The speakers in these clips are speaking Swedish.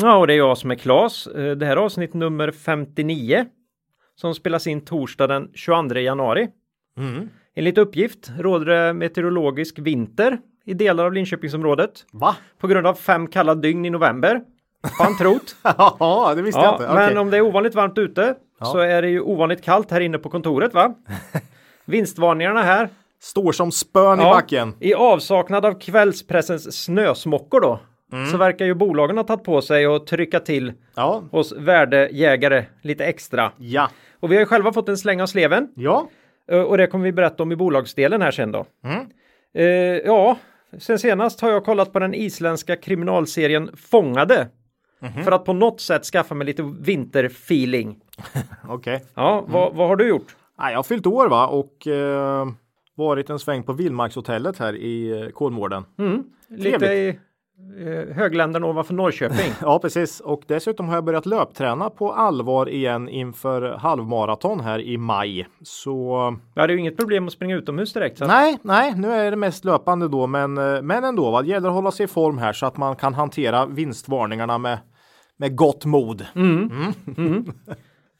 Ja, och det är jag som är Klas. Eh, Det här är avsnitt nummer 59 som spelas in torsdag den 22 januari. Mm. Enligt uppgift råder det meteorologisk vinter i delar av Linköpingsområdet Va? på grund av fem kalla dygn i november. Fan trott. Ja, det visste jag ja, inte. men Okej. om det är ovanligt varmt ute så är det ju ovanligt kallt här inne på kontoret va? Vinstvarningarna här. Står som spön i Ja, backen. I avsaknad av kvällspressens snösmockor då. Mm. Så verkar ju bolagen ha tagit på sig och trycka till Ja. hos värdejägare lite extra. Ja. Och vi har ju själva fått en släng av sleven. Ja. eh, Och det kommer vi berätta om i bolagsdelen här sen då. Mm. Eh, ja, sen senast har jag kollat på den isländska kriminalserien Fångade. Mhm. För att på något sätt skaffa mig lite vinterfeeling. Okej. Ja, vad, vad har du gjort? Nej, Jag har fyllt år va och eh, varit en sväng på Vildmarkshotellet här i eh, Kolmården. Lite i högländerna ovanför Norrköping. Ja, precis. Och dessutom har jag börjat löpträna på allvar igen inför halvmaraton här i maj. Så Jag hade ju inget problem att springa utomhus direkt. Så nej, nej, nu är det mest löpande då, men, eh, men ändå. Va? Det gäller att hålla sig i form här så att man kan hantera vinstvarningarna med, med gott mod.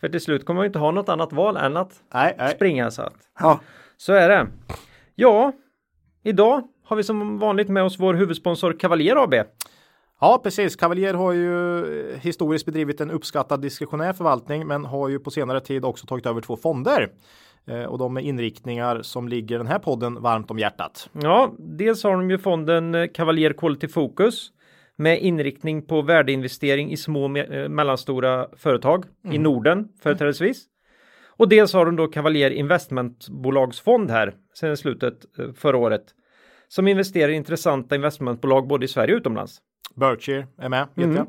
För till slut kommer ju inte ha något annat val än att Nej, nej. springa. Så, att. Ja. så är det. Ja, idag har vi som vanligt med oss vår huvudsponsor Cavalier AB. ja, precis. Cavalier har ju eh, historiskt bedrivit en uppskattad diskretionär förvaltning, men har ju på senare tid också tagit över två fonder. Eh, och de är inriktningar som ligger den här podden varmt om hjärtat. Ja, dels har de ju fonden eh, Cavalier Quality Focus med inriktning på värdeinvestering i små och me- mellanstora företag i Norden företrädesvis. Och dels har de då Cavalier Investmentbolagsfond här sedan slutet förra året som investerar i intressanta investmentbolag både i Sverige och utomlands. Berkshire är med, vet jag.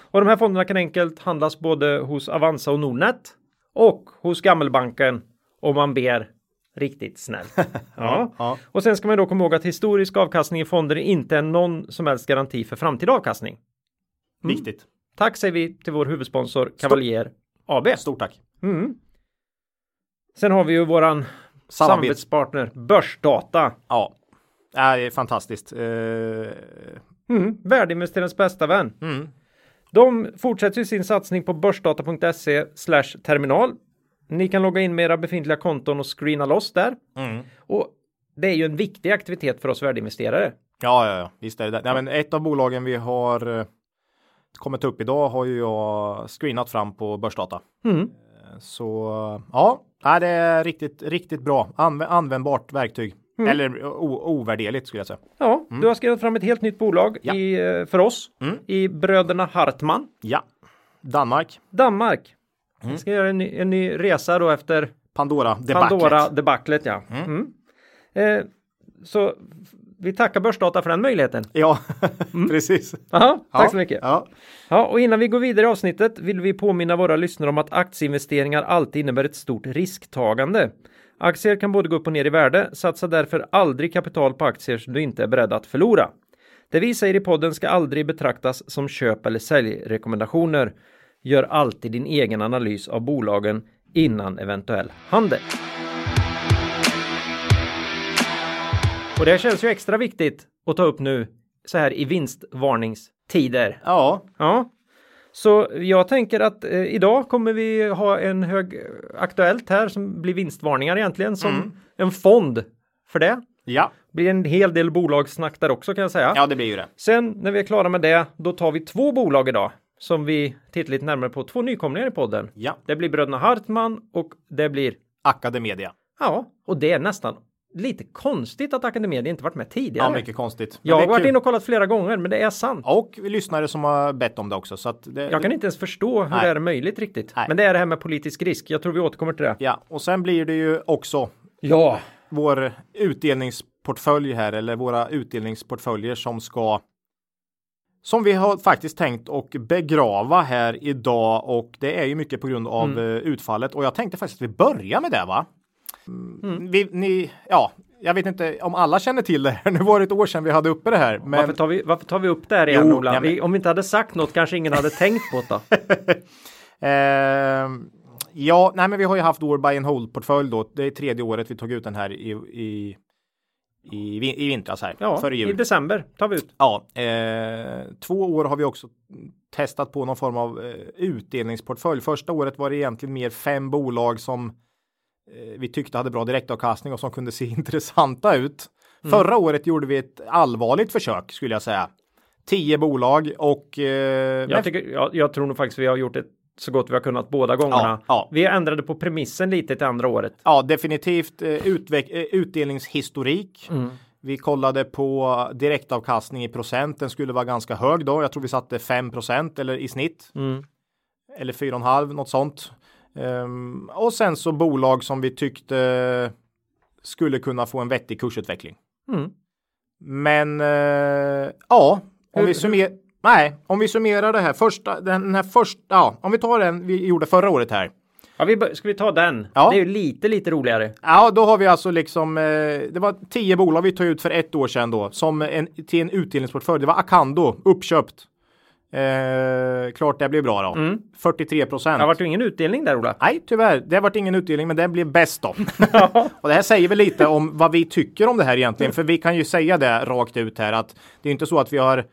Och de här fonderna kan enkelt handlas både hos Avanza och Nordnet och hos Gammelbanken om man ber riktigt snällt. Ja. Ja. Och sen ska man då komma ihåg att historisk avkastning i fonder inte är någon som helst garanti för framtida avkastning. Viktigt. Tack säger vi till vår huvudsponsor Cavalier AB. Stort tack. Sen har vi ju våran Samarbets- samarbetspartner Börsdata. Ja, det är fantastiskt. Eh, Mm, värdeinvesterarens bästa vän. Mm. De fortsätter ju sin satsning på börsdata.se terminal. Ni kan logga in med era befintliga konton och screena loss där. Mm. Och det är ju en viktig aktivitet för oss värdeinvesterare. Ja, ja, ja, visst är det det. Nej, men ett av bolagen vi har eh, kommit upp idag har ju jag screenat fram på börsdata. Mm. Eh, Så ja, det är riktigt, riktigt bra. Anv användbart verktyg. Mm. Eller ovärderligt skulle jag säga. Ja, du har skrivit fram ett helt nytt bolag Ja. i, eh, för oss Mm. i Bröderna Hartman, Ja, Danmark, Danmark. Mm. Vi ska göra en ny, en ny resa då efter Pandora, debaclet. Pandora-debaclet. Ja. Mm. Eh, så vi tackar Börsdata för den möjligheten. Ja, precis. Aha, tack Ja, så mycket. Ja. Ja, och innan vi går vidare i avsnittet vill vi påminna våra lyssnare om att aktieinvesteringar alltid innebär ett stort risktagande. Aktier kan både gå upp och ner i värde, satsa därför aldrig kapital på aktier som du inte är beredd att förlora. Det vi säger i podden ska aldrig betraktas som köp eller säljrekommendationer. Gör alltid din egen analys av bolagen innan eventuell handel. Och det känns ju extra viktigt att ta upp nu så här i vinstvarningstider. ja, Ja, så jag tänker att eh, idag kommer vi ha en hög aktuellt här som blir vinstvarningar egentligen som en fond för det. ja, Blir en hel del bolagssnack där också kan jag säga. ja, det blir ju det. Sen när vi är klara med det, då tar vi två bolag idag som vi tittar lite närmare på. Två nykomlingar i podden. Ja, Det blir bröderna Hartman och det blir Academedia. ja, och det är nästan lite konstigt att Academedia inte varit med tidigare. Ja, mycket konstigt. Men jag har varit inne och kollat flera gånger, men det är sant. Och lyssnare som har bett om det också. Så att det, Jag kan inte ens förstå hur Nej. det är möjligt riktigt. Nej. Men det är det här med politisk risk. Jag tror vi återkommer till det. Ja, och sen blir det ju också Ja, vår utdelningsportfölj här eller våra utdelningsportföljer som ska som vi har faktiskt tänkt och begrava här idag och det är ju mycket på grund av mm. utfallet och jag tänkte faktiskt att vi börjar med det va? Mm. Vi, ni, ja, jag vet inte om alla känner till det här. Nu var det ett år sedan vi hade uppe det här. Men... Varför, tar vi, varför tar vi upp det här igen jo, Ola? Vi, om vi inte hade sagt något kanske ingen hade tänkt på det. eh, ja, nej men vi har ju haft vår buy and hold portfölj då. Det är tredje året vi tog ut den här i, i i, i vintras här. Ja, före jul. i december tar vi ut. Ja, eh, två år har vi också testat på någon form av eh, utdelningsportfölj. Första året var det egentligen mer fem bolag som vi tyckte hade bra direktavkastning och som kunde se intressanta ut. Mm. Förra året gjorde vi ett allvarligt försök skulle jag säga. Tio bolag och. Eh, jag, tycker, jag, jag tror nog faktiskt vi har gjort ett så gott vi har kunnat båda gångerna. Ja, ja. Vi ändrade på premissen lite till andra året. Ja, definitivt eh, utveck- eh, utdelningshistorik. Mm. Vi kollade på direktavkastning i procent. Den skulle vara ganska hög då. Jag tror vi satte 5 eller i snitt. Mm. Eller 4,5 något sånt. Um, och sen så bolag som vi tyckte skulle kunna få en vettig kursutveckling. Mm. Men uh, ja, om vi summerar. Nej, om vi summerar det här första, den här första, ja, om vi tar den vi gjorde förra året här. Ja, vi, ska vi ta den? Ja. Det är ju lite, lite roligare. Ja, då har vi alltså liksom, eh, det var tio bolag vi tog ut för ett år sedan då, som en, till en utdelningsportfölj. Det var Acando, uppköpt. Eh, klart det blev bra då. Mm. 43 procent. Det har varit ingen utdelning där Ola. Nej, tyvärr. Det har varit ingen utdelning, men den blev bäst då. och det här säger väl lite om vad vi tycker om det här egentligen, för vi kan ju säga det rakt ut här att det är inte så att vi har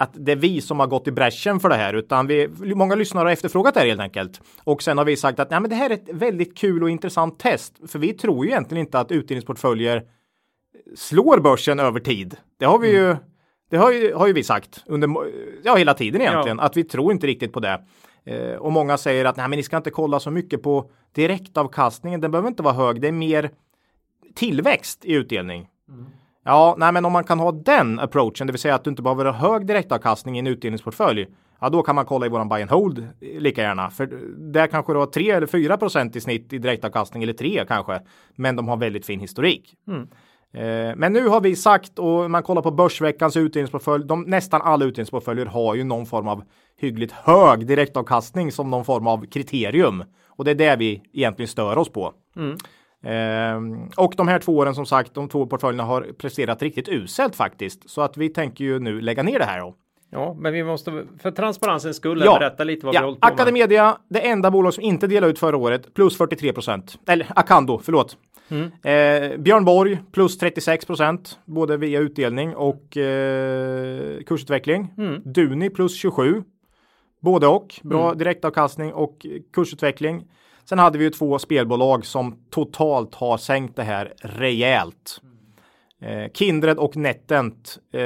att det är vi som har gått i bräschen för det här, utan vi, många lyssnare har efterfrågat det här helt enkelt. Och sen har vi sagt att nej, men det här är ett väldigt kul och intressant test, för vi tror ju egentligen inte att utdelningsportföljer slår börsen över tid. Det har vi mm. ju, det har ju, har ju vi sagt under, ja, hela tiden egentligen, ja. att vi tror inte riktigt på det. Eh, och många säger att nej, men ni ska inte kolla så mycket på direktavkastningen. Den behöver inte vara hög. Det är mer tillväxt i utdelning. Mm. Ja, nej, men om man kan ha den approachen, det vill säga att du inte behöver ha hög direktavkastning i en utdelningsportfölj. Ja, då kan man kolla i våran buy and hold lika gärna, för där kanske du har 3 eller 4 procent i snitt i direktavkastning eller 3 kanske, men de har väldigt fin historik. Mm. Eh, men nu har vi sagt och man kollar på Börsveckans utdelningsportfölj. De, nästan alla utdelningsportföljer har ju någon form av hyggligt hög direktavkastning som någon form av kriterium. Och det är det vi egentligen stör oss på. Mm. Ehm, och de här två åren som sagt, de två portföljerna har presterat riktigt uselt faktiskt. Så att vi tänker ju nu lägga ner det här då. Ja, men vi måste för transparensens skull ja. berätta lite vad ja. vi hållit på med. Academedia, det enda bolag som inte delade ut förra året, plus 43 procent. Eller Acando, förlåt. Mm. Eh, Björn Borg plus 36 procent, både via utdelning och eh, kursutveckling. Mm. Duni plus 27. Både och, bra mm. direktavkastning och kursutveckling. Sen hade vi ju två spelbolag som totalt har sänkt det här rejält. Eh, Kindred och Netent, eh,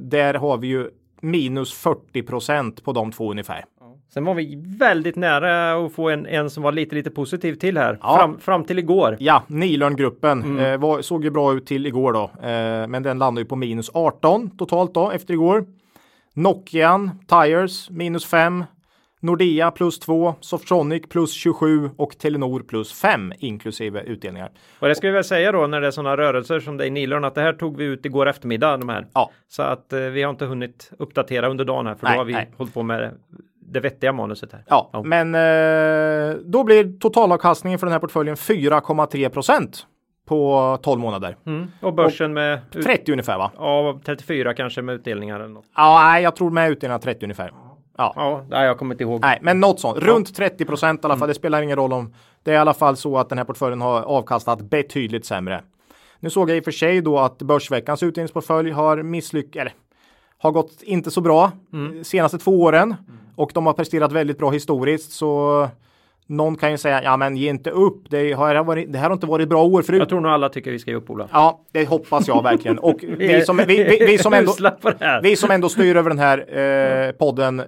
där har vi ju minus 40 procent på de två ungefär. Sen var vi väldigt nära att få en, en som var lite, lite positiv till här. Ja. Fram, fram till igår. Ja, Nilörngruppen mm. eh, var, såg ju bra ut till igår då. Eh, men den landade ju på minus 18 totalt då efter igår. Nokian Tires minus 5. Nordea plus 2, Softronic plus 27 och Telenor plus 5 inklusive utdelningar. Och det ska vi väl säga då när det är sådana rörelser som det i Nilörn att det här tog vi ut igår eftermiddag de här. Ja. Så att eh, vi har inte hunnit uppdatera under dagen här för nej, då har vi nej. hållit på med det vettiga manuset här. Ja, ja. men eh, då blir totalavkastningen för den här portföljen 4,3 procent på 12 månader. Mm. Och börsen och med 30 ungefär va? Ja, 34 kanske med utdelningar eller något. Ja, nej, jag tror med utdelningar 30 ungefär. Ja. ja, nej, jag kommer inte ihåg. Nej, men något sånt. Runt 30 procent i alla fall. Mm. Det spelar ingen roll om det är i alla fall så att den här portföljen har avkastat betydligt sämre. Nu såg jag i och för sig då att Börsveckans utdelningsportfölj har misslyckats, eller har gått inte så bra mm. senaste två åren mm. Och de har presterat väldigt bra historiskt så någon kan ju säga, ja men ge inte upp. Det, har varit, det här har inte varit bra år förut. Jag tror nog alla tycker vi ska ge upp Ola. Ja, det hoppas jag verkligen. Och vi, som, vi, vi, vi, som ändå, vi som ändå styr över den här eh, podden eh,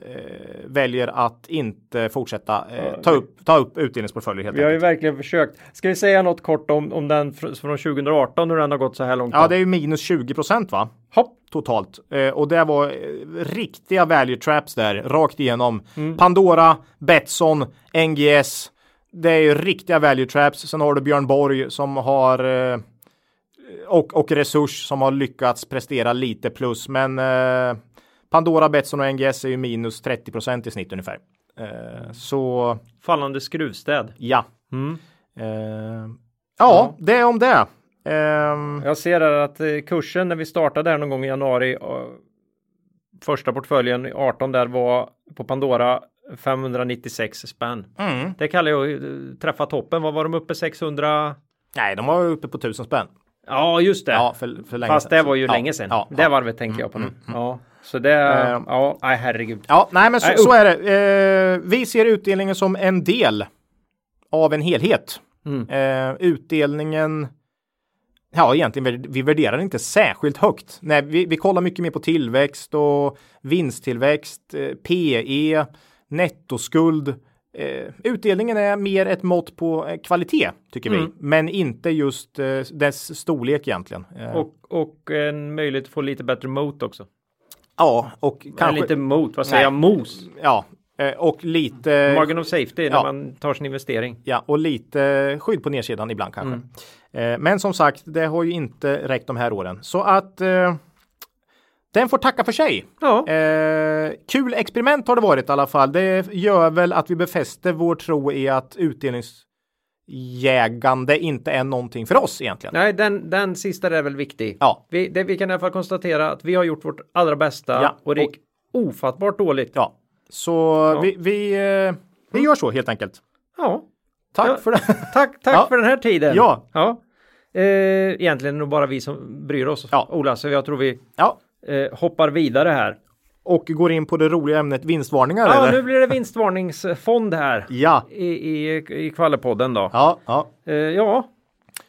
väljer att inte fortsätta eh, ta, upp, ta upp utdelningsportföljer. Helt vi har ju verkligen försökt. Ska vi säga något kort om, om den från 2018 hur den har gått så här långt? Ja, det är ju minus 20 procent va? Hopp. Totalt. Eh, och det var eh, riktiga value traps där, rakt igenom. Mm. Pandora, Betsson, NGS, det är ju riktiga value traps. Sen har du Björn Borg som har eh, och, och Resurs som har lyckats prestera lite plus. Men eh, Pandora, Betsson och NGS är ju minus 30% i snitt ungefär. Eh, så Fallande skruvstäd. ja. Mm. Eh, ja, det är om det. Ehm, Jag ser här att eh, kursen när vi startade här någon gång i januari. eh, Första portföljen i 18 där var på Pandora 596 spänn. mm. Det kallar jag eh, träffa toppen. Vad var de uppe 600? Nej, de var uppe på tusen spänn. Ja, just det. Ja, för, för länge Fast sedan. det var ju Ja, länge sedan. Ja, det ja. varvet tänker jag på nu. Ja, så det. Eh. ja, nej herregud. Ja, nej men så, Nej, så är det. Eh, vi ser utdelningen som en del av en helhet. Mm. Eh, utdelningen, ja egentligen vi- värderar inte särskilt högt. Nej, vi, vi kollar mycket mer på tillväxt och vinsttillväxt, eh, PE, nettoskuld. Eh, utdelningen är mer ett mått på eh, kvalitet tycker Mm. vi, men inte just eh, dess storlek egentligen. Eh, Och, och en möjlighet att få lite bättre mot också. ja, och Kanske kanske, lite mot, vad säger Nej. jag? Mos. ja, och lite Margin of safety när ja. man tar sin investering. Ja, och lite skydd på nedsidan ibland kanske. Eh, men som sagt, det har ju inte räckt de här åren. Så att eh, den får tacka för sig. Ja, Eh, kul experiment har det varit i alla fall. Det gör väl att vi befäster vår tro i att utdelningsjägande inte är någonting för oss egentligen. nej, den, den sista är väl viktig. Ja, Vi, det, vi kan i alla fall konstatera att vi har gjort vårt allra bästa Ja, och det gick ofattbart dåligt. ja. Så Ja. vi, vi, eh, vi gör så helt enkelt. Ja, Tack Ja. för det. tack, tack för den här tiden. Ja. ja. Eh, egentligen nog bara vi som bryr oss. Ja. Ola, så jag tror vi eh, hoppar vidare här. Och går in på det roliga ämnet vinstvarningar. Ja, eller? nu blir det vinstvarningsfond här Ja. i, i, i Kvallepodden då. Ja, ja. Eh, ja.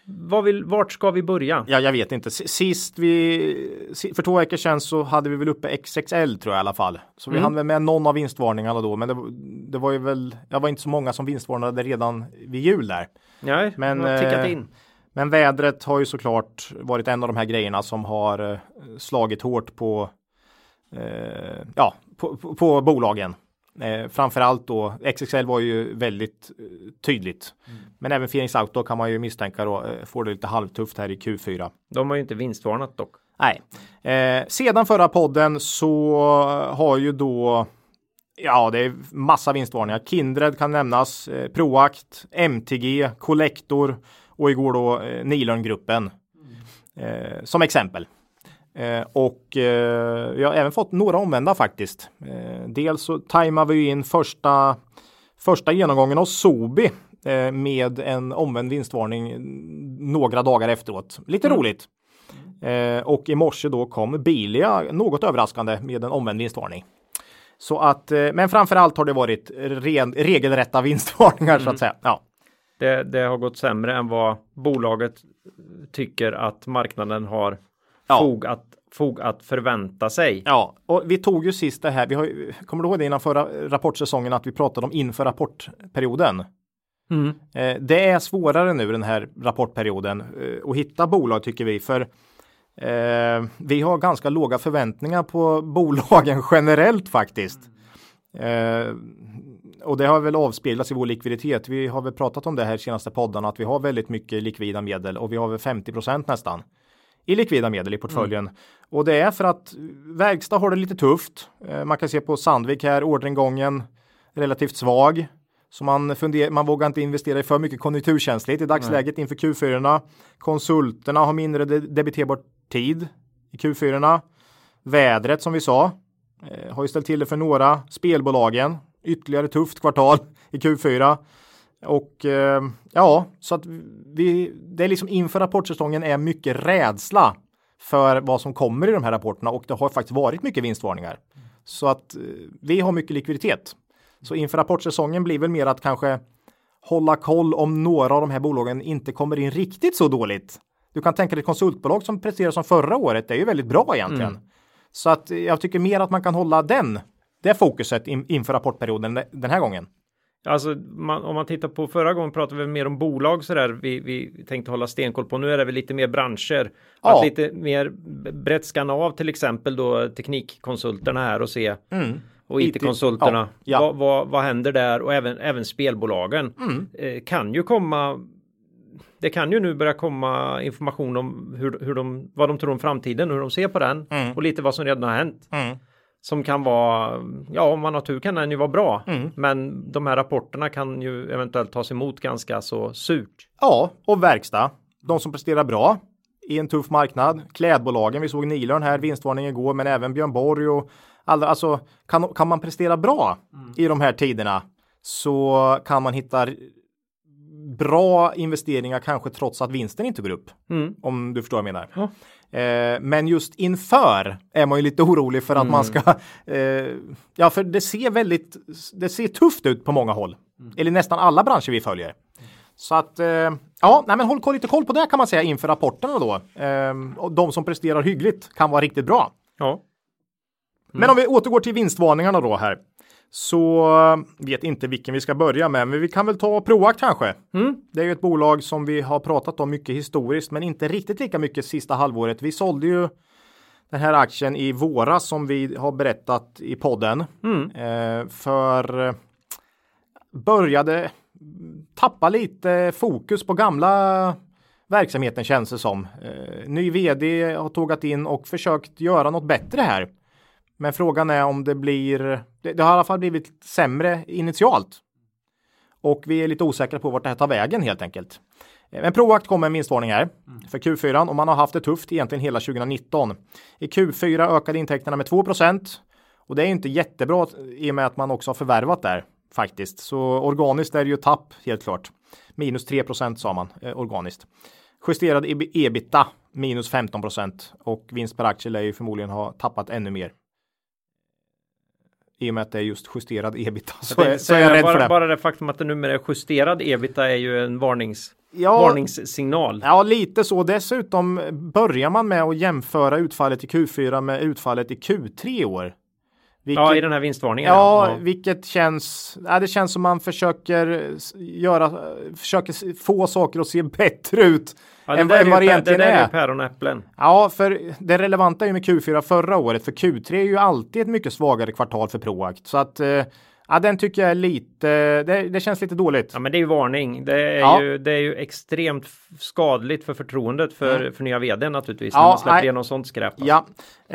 Vad vill, vart ska vi börja? Ja, jag vet inte. Sist vi, för två veckor sedan så hade vi väl uppe XXL tror jag i alla fall. Så vi Mm. hann väl med någon av vinstvarningarna då, men det, var- det var ju väl, det var inte så många som vinstvarnade redan vid jul där. Nej, Men, men, har tickat eh, in. Men vädret har ju såklart varit en av de här grejerna som har eh, slagit hårt på, eh, ja, på, på, på bolagen. Eh, framförallt då, XXL var ju väldigt eh, tydligt. Men även Phoenix Auto kan man ju misstänka då, eh, får det lite halvtufft här i Q4. De har ju inte vinstvarnat dock. Nej. Eh, sedan förra podden så har ju då Ja, det är massa vinstvarningar. Kindred kan nämnas, eh, Proact, MTG, Collector och igår då eh, Nilörngruppen eh, som exempel. Eh, och eh, vi har även fått några omvända faktiskt. Eh, dels så tajmar vi in första, första genomgången av Sobi eh, med en omvänd vinstvarning några dagar efteråt. Lite roligt. Eh, och i morse då kom Bilia något överraskande med en omvänd vinstvarning. Så att, eh, men framförallt har det varit ren, regelrätta vinstvarningar så att säga. Ja, Det, det har gått sämre än vad bolaget tycker att marknaden har Ja. fog, att, fog att förvänta sig. ja, och vi tog ju sist det här. Vi har, ju- kommer du ihåg det innan förra rapportsäsongen att vi pratade om inför rapportperioden? Mm. Eh, det är svårare nu den här rapportperioden eh, att hitta bolag tycker vi för eh, vi har ganska låga förväntningar på bolagen generellt faktiskt. Eh, och det har väl avspeglats i vår likviditet. Vi har väl pratat om det här senaste poddarna att vi har väldigt mycket likvida medel och vi har väl 50 nästan i likvida medel i portföljen. Och det är för att verkstad har det lite tufft. Eh, man kan se på Sandvik här, orderingången relativt svag. Så man, funder, man vågar inte investera i för mycket konjunkturkänsligt i dagsläget inför Q4. Konsulterna har mindre de- debiterbar tid i Q4. Vädret som vi sa eh, har ju ställt till det för några. Spelbolagen ytterligare tufft kvartal i Q4. Och eh, ja, så att vi, det är liksom inför rapportsäsongen är mycket rädsla för vad som kommer i de här rapporterna och det har faktiskt varit mycket vinstvarningar. Så att eh, vi har mycket likviditet. Så inför rapportsäsongen blir väl mer att kanske hålla koll om några av de här bolagen inte kommer in riktigt så dåligt. Du kan tänka dig ett konsultbolag som presterar som förra året. Det är ju väldigt bra egentligen. Så att eh, jag tycker mer att man kan hålla den, det fokuset in, inför rapportperioden den här gången. Alltså man, om man tittar på förra gången pratade vi mer om bolag sådär vi, vi tänkte hålla stenkoll på. Nu är det väl lite mer branscher. Ja. Att lite mer brett skanna av till exempel då teknikkonsulterna här och se och IT IT-konsulterna. ja, ja. Vad, vad, vad händer där och även, även spelbolagen eh, kan ju komma det kan ju nu börja komma information om hur, hur de, vad de tror om framtiden, hur de ser på den och lite vad som redan har hänt. Som kan vara, ja om man har tur kan den ju vara bra. Mm. Men de här rapporterna kan ju eventuellt tas emot ganska så surt. Ja, och verkstad. De som presterar bra i en tuff marknad. Klädbolagen, vi såg Nilörn här, vinstvarning igår, men även Björn Borg och alla, alltså kan, kan man prestera bra i de här tiderna så kan man hitta bra investeringar kanske trots att vinsten inte går upp. Mm. Om du förstår vad jag menar. Ja. Eh, men just inför är man ju lite orolig för att man ska, eh, ja för det ser väldigt, det ser tufft ut på många håll. Eller nästan alla branscher vi följer. Så att, eh, ja, nej men håll koll, lite koll på det kan man säga inför rapporterna då. Eh, och de som presterar hyggligt kan vara riktigt bra. Ja. Men om vi återgår till vinstvarningarna då här. Så vet inte vilken vi ska börja med, men vi kan väl ta Proact kanske. Mm. Det är ju ett bolag som vi har pratat om mycket historiskt, men inte riktigt lika mycket sista halvåret. Vi sålde ju den här aktien i våras som vi har berättat i podden. Mm. Eh, för eh, började tappa lite fokus på gamla verksamheten känns det som. Eh, ny vd har tågat in och försökt göra något bättre här. Men frågan är om det blir, det, det har i alla fall blivit sämre initialt. Och vi är lite osäkra på vart det här tar vägen helt enkelt. Eh, Men Proact kom med en vinstvarning här för Q4 och man har haft det tufft egentligen hela 2019. I Q4 ökade intäkterna med 2% och det är inte jättebra i och med att man också har förvärvat där faktiskt. Så organiskt är det ju tapp helt klart. Minus 3% sa man eh, organiskt. Justerad ebita minus 15% och vinst per aktie lär ju förmodligen ha tappat ännu mer. I och med att det är just justerad ebita så, Jag är, så är jag rädd bara, för det. bara det faktum att det numera är justerad ebita är ju en varnings, Ja, varningssignal. Ja, lite så. Dessutom börjar man med att jämföra utfallet i Q4 med utfallet i Q3 i år. Vilket, Ja, i den här vinstvarningen. ja, vilket känns, ja, det känns som man försöker göra, försöker få saker att se bättre ut Ja, än, än vad det egentligen det där är är. päron och äpplen. Ja, för det relevanta är ju med Q4 förra året, för Q3 är ju alltid ett mycket svagare kvartal för Proact. Så att, eh, ja, den tycker jag är lite, det, det känns lite dåligt. Ja, men det är ju varning. Det är, Ja. ju, det är ju extremt skadligt för förtroendet för, för nya vd naturligtvis. Ja, när man släpper nej. igenom sånt skräp. alltså. Ja,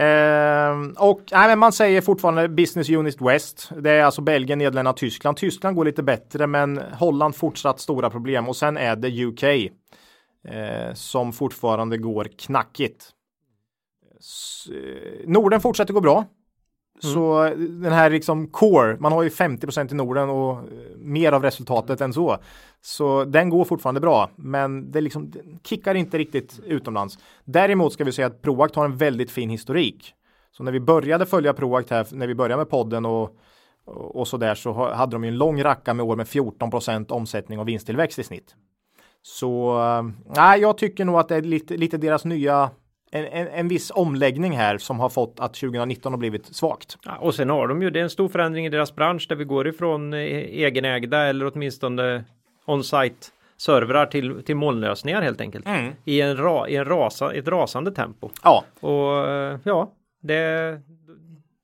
ehm, och nej, men man säger fortfarande Business Unit West. Det är alltså Belgien, Nederländerna, Tyskland. Tyskland går lite bättre, men Holland fortsatt stora problem och sen är det UK eh, som fortfarande går knackigt. S- eh, Norden fortsätter gå bra. Mm. Så eh, den här liksom core, man har ju 50% i Norden och eh, mer av resultatet än så. Så den går fortfarande bra, men det liksom kickar inte riktigt utomlands. Däremot ska vi säga att Proact har en väldigt fin historik. Så när vi började följa Proact här, när vi började med podden och, och, så där så hade de ju en lång racka med år med 14% omsättning och vinsttillväxt i snitt. Så eh, nej, jag tycker nog att det är lite, lite deras nya en, en, en viss omläggning här som har fått att 2019 har blivit svagt. Ja, och sen har de ju, det är en stor förändring i deras bransch där vi går ifrån eh, egenägda eller åtminstone on-site servrar till, till molnlösningar helt enkelt. Mm. I, en ra, i en rasa, ett rasande tempo. Ja, Och eh, ja, det,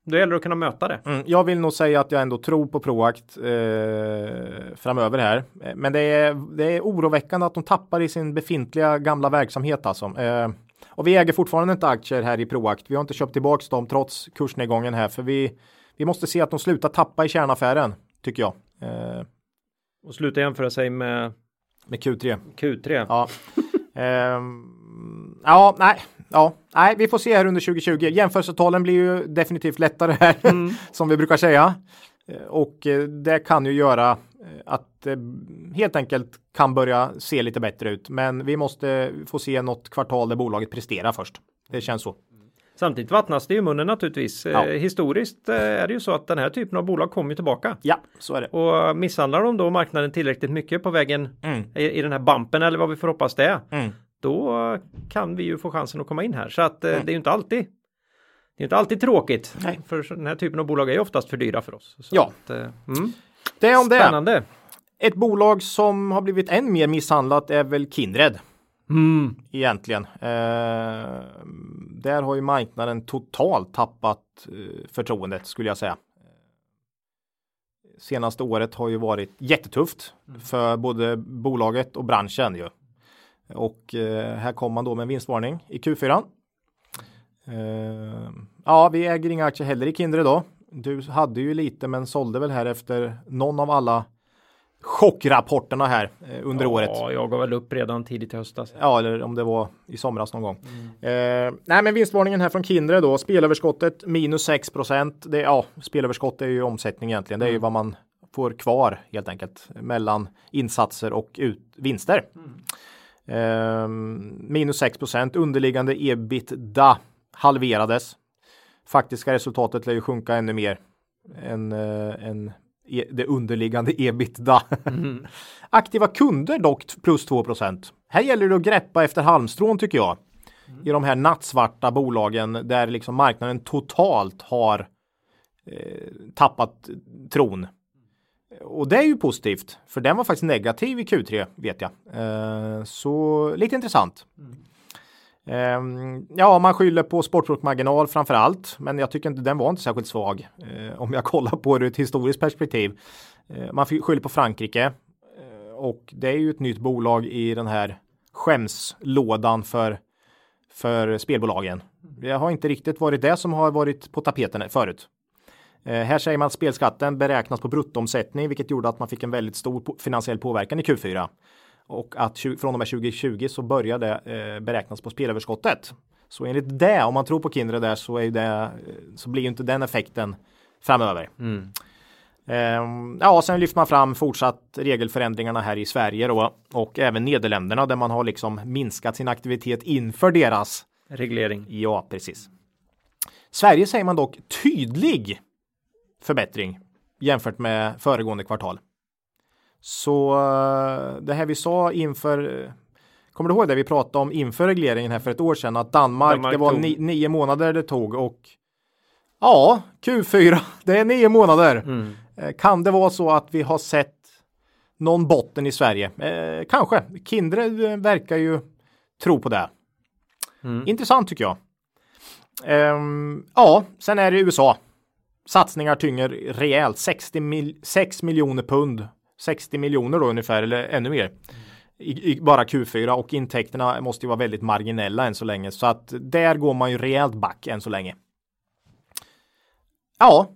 då gäller det att kunna möta det. Mm, jag vill nog säga att jag ändå tror på Proact eh, framöver här. Eh, Men det är, det är oroväckande att de tappar i sin befintliga gamla verksamhet alltså. Eh, och vi äger fortfarande inte aktier här i Proact. Vi har inte köpt tillbaks dem trots kursnedgången här för vi, vi måste se att de slutar tappa i kärnaffären tycker jag. Eh, Och sluta jämföra sig med med Q3. Q3. Ja. Ehm, ja, nej, ja, nej, vi får se här under 2020. Jämförelsetalen blir ju definitivt lättare här, som vi brukar säga. Eh, Och eh, det kan ju göra eh, att det helt enkelt kan börja se lite bättre ut. Men vi måste få se något kvartal där bolaget presterar först. Det känns så. Samtidigt vattnas det i munnen naturligtvis. Ja. Eh, historiskt eh, är det ju så att den här typen av bolag kommer ju tillbaka. Ja, så är det. Och misshandlar de då marknaden tillräckligt mycket på vägen Mm. i, i den här bumpen eller vad vi får hoppas det är. Mm. Då kan vi ju få chansen att komma in här. Så att eh, det är ju inte alltid det är inte alltid tråkigt. Nej. För den här typen av bolag är ju oftast för dyra för oss. Så Ja. Att, eh, mm. Det om det. Spännande. Ett bolag som har blivit än mer misshandlat är väl Kindred. Mm. egentligen. Eh, där har ju marknaden totalt tappat eh, förtroendet skulle jag säga. Senaste året har ju varit jättetufft för både bolaget och branschen ju. Och eh, här kommer man då med en vinstvarning i Q4. Eh, ja, vi äger inga aktier heller i Kindred då. Du hade ju lite men sålde väl här efter någon av alla chockrapporterna här eh, under ja, året. Ja, jag gav väl upp redan tidigt i höstas. Ja, eller om det var i somras någon gång. Mm. Eh, nej, men vinstvarningen här från Kindred då. Spelöverskottet minus 6 procent. Ja, spelöverskott är ju omsättning egentligen. Det är ju vad man får kvar helt enkelt mellan insatser och ut, vinster. Eh, minus 6 procent. Underliggande ebitda halverades. Faktiska resultatet lär ju sjunka ännu mer än, äh, än e det underliggande ebitda. Mm. Aktiva kunder dock plus 2% Här gäller det att greppa efter halmstrån tycker jag. Mm. I de här nattsvarta bolagen där liksom marknaden totalt har eh, tappat tron. Och det är ju positivt, för den var faktiskt negativ i Q3 vet jag. Eh, så lite intressant. Mm. Ehm, ja, man skyller på sportproduktmarginal framför allt, men jag tycker inte den var inte särskilt svag eh, om jag kollar på det ur ett historiskt perspektiv. Eh, man skyller på Frankrike eh, och det är ju ett nytt bolag i den här skämslådan för för spelbolagen. Det har inte riktigt varit det som har varit på tapeten förut. här säger man att spelskatten beräknas på bruttomsättning, vilket gjorde att man fick en väldigt stor finansiell påverkan i Q4 och att från och med 2020 så börjar det eh, beräknas på spelöverskottet. Så enligt det, om man tror på Kindred där så, är det, eh, så blir ju inte den effekten framöver. Mm. Um, ja, sen lyfter man fram fortsatt regelförändringarna här i Sverige då och även Nederländerna där man har liksom minskat sin aktivitet inför deras reglering. Ja, precis. Sverige säger man dock tydlig förbättring jämfört med föregående kvartal. Så eh, det här vi sa inför Kommer du ihåg det vi pratade om inför regleringen här för ett år sedan att Danmark, Danmark det var ni, nio månader det tog och Ja, Q4, det är nio månader. Mm. Eh, kan det vara så att vi har sett någon botten i Sverige? Eh, kanske. Kindred verkar ju tro på det. Mm. Intressant tycker jag. Um, ja, sen är det USA. Satsningar tynger rejält. 60 mil 6 miljoner pund 60 miljoner då ungefär eller ännu mer. I, i, bara Q4 och intäkterna måste ju vara väldigt marginella än så länge så att där går man ju rejält back än så länge. Ja.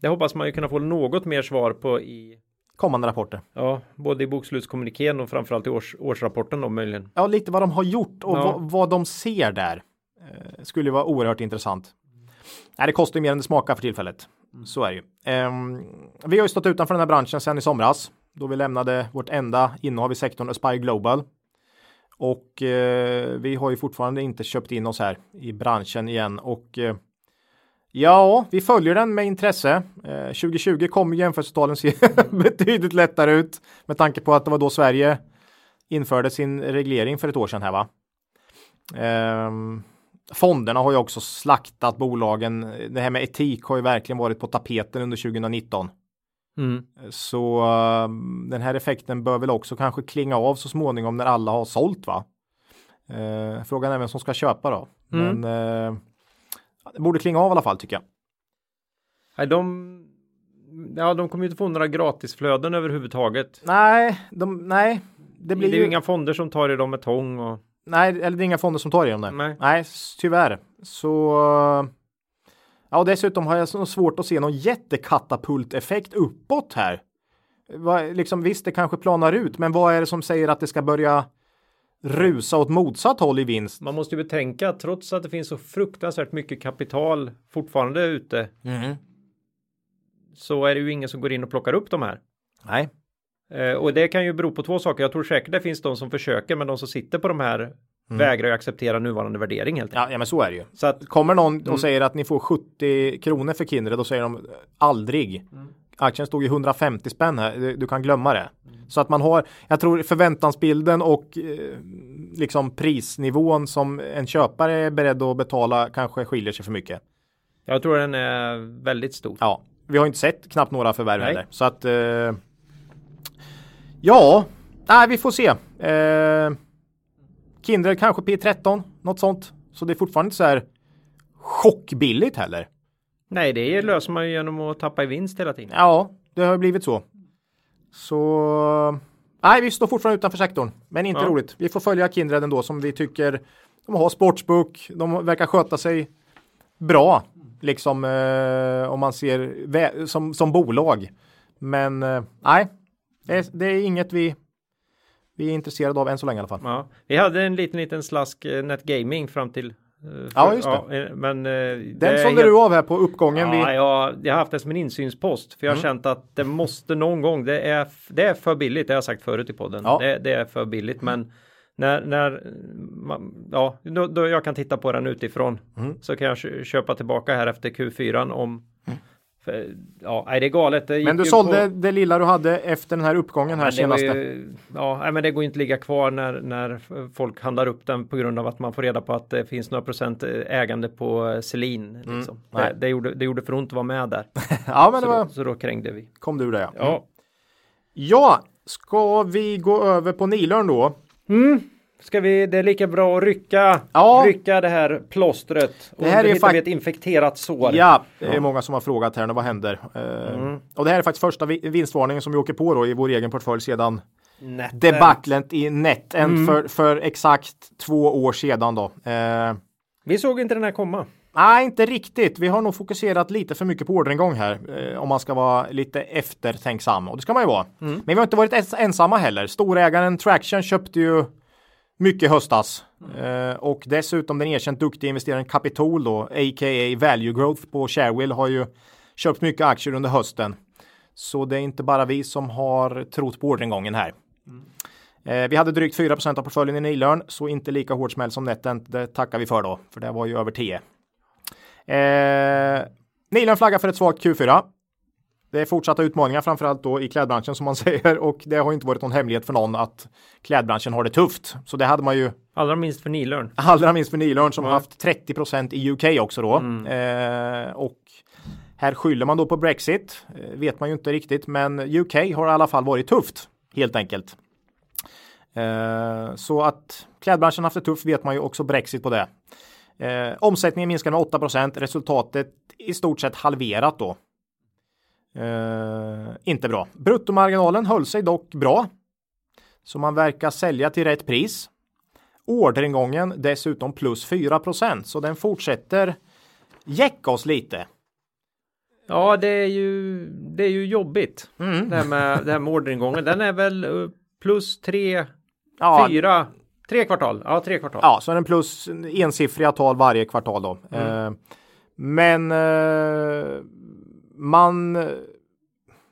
Det hoppas man ju kunna få något mer svar på i kommande rapporter. Ja, både i bokslutskommunikén och framförallt i års, årsrapporten då möjligen. Ja, lite vad de har gjort och ja. vad, vad, de ser där. Eh, skulle vara oerhört intressant. Nej, det kostar ju mer än det smakar för tillfället. Mm. Så är det ju. Um, vi har ju stått utanför den här branschen sedan i somras då vi lämnade vårt enda innehav i sektorn Aspire Global. Och eh, vi har ju fortfarande inte köpt in oss här i branschen igen och eh, Ja, vi följer den med intresse. Eh, 2020 kommer jämförelsetalen se betydligt lättare ut med tanke på att det var då Sverige införde sin reglering för ett år sedan här va. Um, Fonderna har ju också slaktat bolagen. Det här med etik har ju verkligen varit på tapeten under 2019. Mm. Så uh, den här effekten bör väl också kanske klinga av så småningom när alla har sålt va? Uh, frågan är vem som ska köpa då. Mm. Men uh, det borde klinga av i alla fall tycker jag. Nej, de, ja, de kommer ju inte få några gratisflöden överhuvudtaget. Nej, de, nej. Det, blir det ju inga fonder som tar i dem med tång och Nej, eller det är inga fonder som tar igenom det. Nej. Nej, tyvärr. Så Ja, och dessutom har jag så svårt att se någon jättekatapulteffekt uppåt här. Va, liksom, visst, det kanske planar ut, men vad är det som säger att det ska börja rusa åt motsatt håll i vinst? Man måste ju betänka att trots att det finns så fruktansvärt mycket kapital fortfarande ute mm. så är det ju ingen som går in och plockar upp de här. Nej. Eh, och det kan ju bero på två saker. Jag tror säkert det finns de som försöker, men de som sitter på de här mm. vägrar ju acceptera nuvarande värdering helt enkelt. Ja, ja, men så är det ju. Så att kommer någon och mm. säger att ni får 70 kronor för Kindred, då säger de aldrig. Mm. Aktien stod i 150 spänn här, du, du kan glömma det. Mm. Så att man har, jag tror förväntansbilden och eh, liksom prisnivån som en köpare är beredd att betala kanske skiljer sig för mycket. Jag tror den är väldigt stor. Ja, vi har inte sett knappt några förvärv heller. Så att eh, Ja, nej, vi får se. Eh, Kindred kanske P13, något sånt. Så det är fortfarande inte så här chockbilligt heller. Nej, det löser man ju genom att tappa i vinst hela tiden. Ja, det har blivit så. Så nej, vi står fortfarande utanför sektorn, men inte ja. roligt. Vi får följa Kindred ändå som vi tycker de har sportsbook, de verkar sköta sig bra, liksom eh, om man ser som, som bolag. Men eh, nej, det är, det är inget vi vi är intresserade av än så länge i alla fall. Ja, vi hade en liten liten slask eh, Net Gaming fram till för, ja, just det. Ja, eh, men, eh, Den sålde helt... du av här på uppgången. Ja, vi... ja, jag har haft det som en insynspost. För jag har mm. känt att det måste någon gång. Det är, det är för billigt. Det har jag sagt förut i podden. Ja. Det, det är för billigt. Men när, när ja, då, då jag kan titta på den utifrån. Mm. Så kan jag köpa tillbaka här efter Q4 om för, ja, det är galet. Det men du sålde på... det lilla du hade efter den här uppgången här senaste. Ju, ja, men det går inte ligga kvar när, när folk handlar upp den på grund av att man får reda på att det finns några procent ägande på Selin. Mm, liksom. det, det, gjorde, det gjorde för ont att vara med där. ja, men så, var... då, så då krängde vi. Kom du där ja. Ja. Ja, ska vi gå över på Nilörn då? Mm. Ska vi, det är lika bra att rycka, ja. rycka det här plåstret. Det här är faktiskt ett infekterat sår. Ja, det är många som har frågat här nu, vad händer? Uh, mm. Och det här är faktiskt första vinstvarningen som vi åker på då i vår egen portfölj sedan Netten. debaclet i Netent mm. för, för exakt två år sedan då. Uh, vi såg inte den här komma. Nej, inte riktigt. Vi har nog fokuserat lite för mycket på orderingång här. Eh, om man ska vara lite eftertänksam. Och det ska man ju vara. Mm. Men vi har inte varit ensamma heller. Storägaren Traction köpte ju mycket höstas. Eh, och dessutom den erkänt duktiga investeraren Capitol då, a.k.a. Value Growth på Sharewill har ju köpt mycket aktier under hösten. Så det är inte bara vi som har trott på orderingången här. Mm. Eh, vi hade drygt 4 av portföljen i Nilörn, så inte lika hårt smäll som Netent. Det tackar vi för då, för det var ju över 10. Eh, Nilörn flaggar för ett svagt Q4. Det är fortsatta utmaningar framförallt då i klädbranschen som man säger och det har inte varit någon hemlighet för någon att klädbranschen har det tufft. Så det hade man ju. Allra minst för Nilörn. Allra minst för Nilörn som mm. har haft 30% i UK också då. Mm. Eh, och här skyller man då på Brexit. Eh, vet man ju inte riktigt, men UK har i alla fall varit tufft helt enkelt. Eh, så att klädbranschen haft det tufft vet man ju också Brexit på det. Eh, omsättningen minskar med 8% resultatet i stort sett halverat då Eh, inte bra. Bruttomarginalen höll sig dock bra. Så man verkar sälja till rätt pris. Orderingången dessutom plus 4% så den fortsätter jäcka oss lite. Ja, det är ju, det är ju jobbigt. Mm. Det, här med, det här med orderingången. Den är väl eh, plus 3, ja, 4, tre kvartal. Ja, tre kvartal. Ja, så är den plus ensiffriga tal varje kvartal då. Mm. Eh, men eh, man,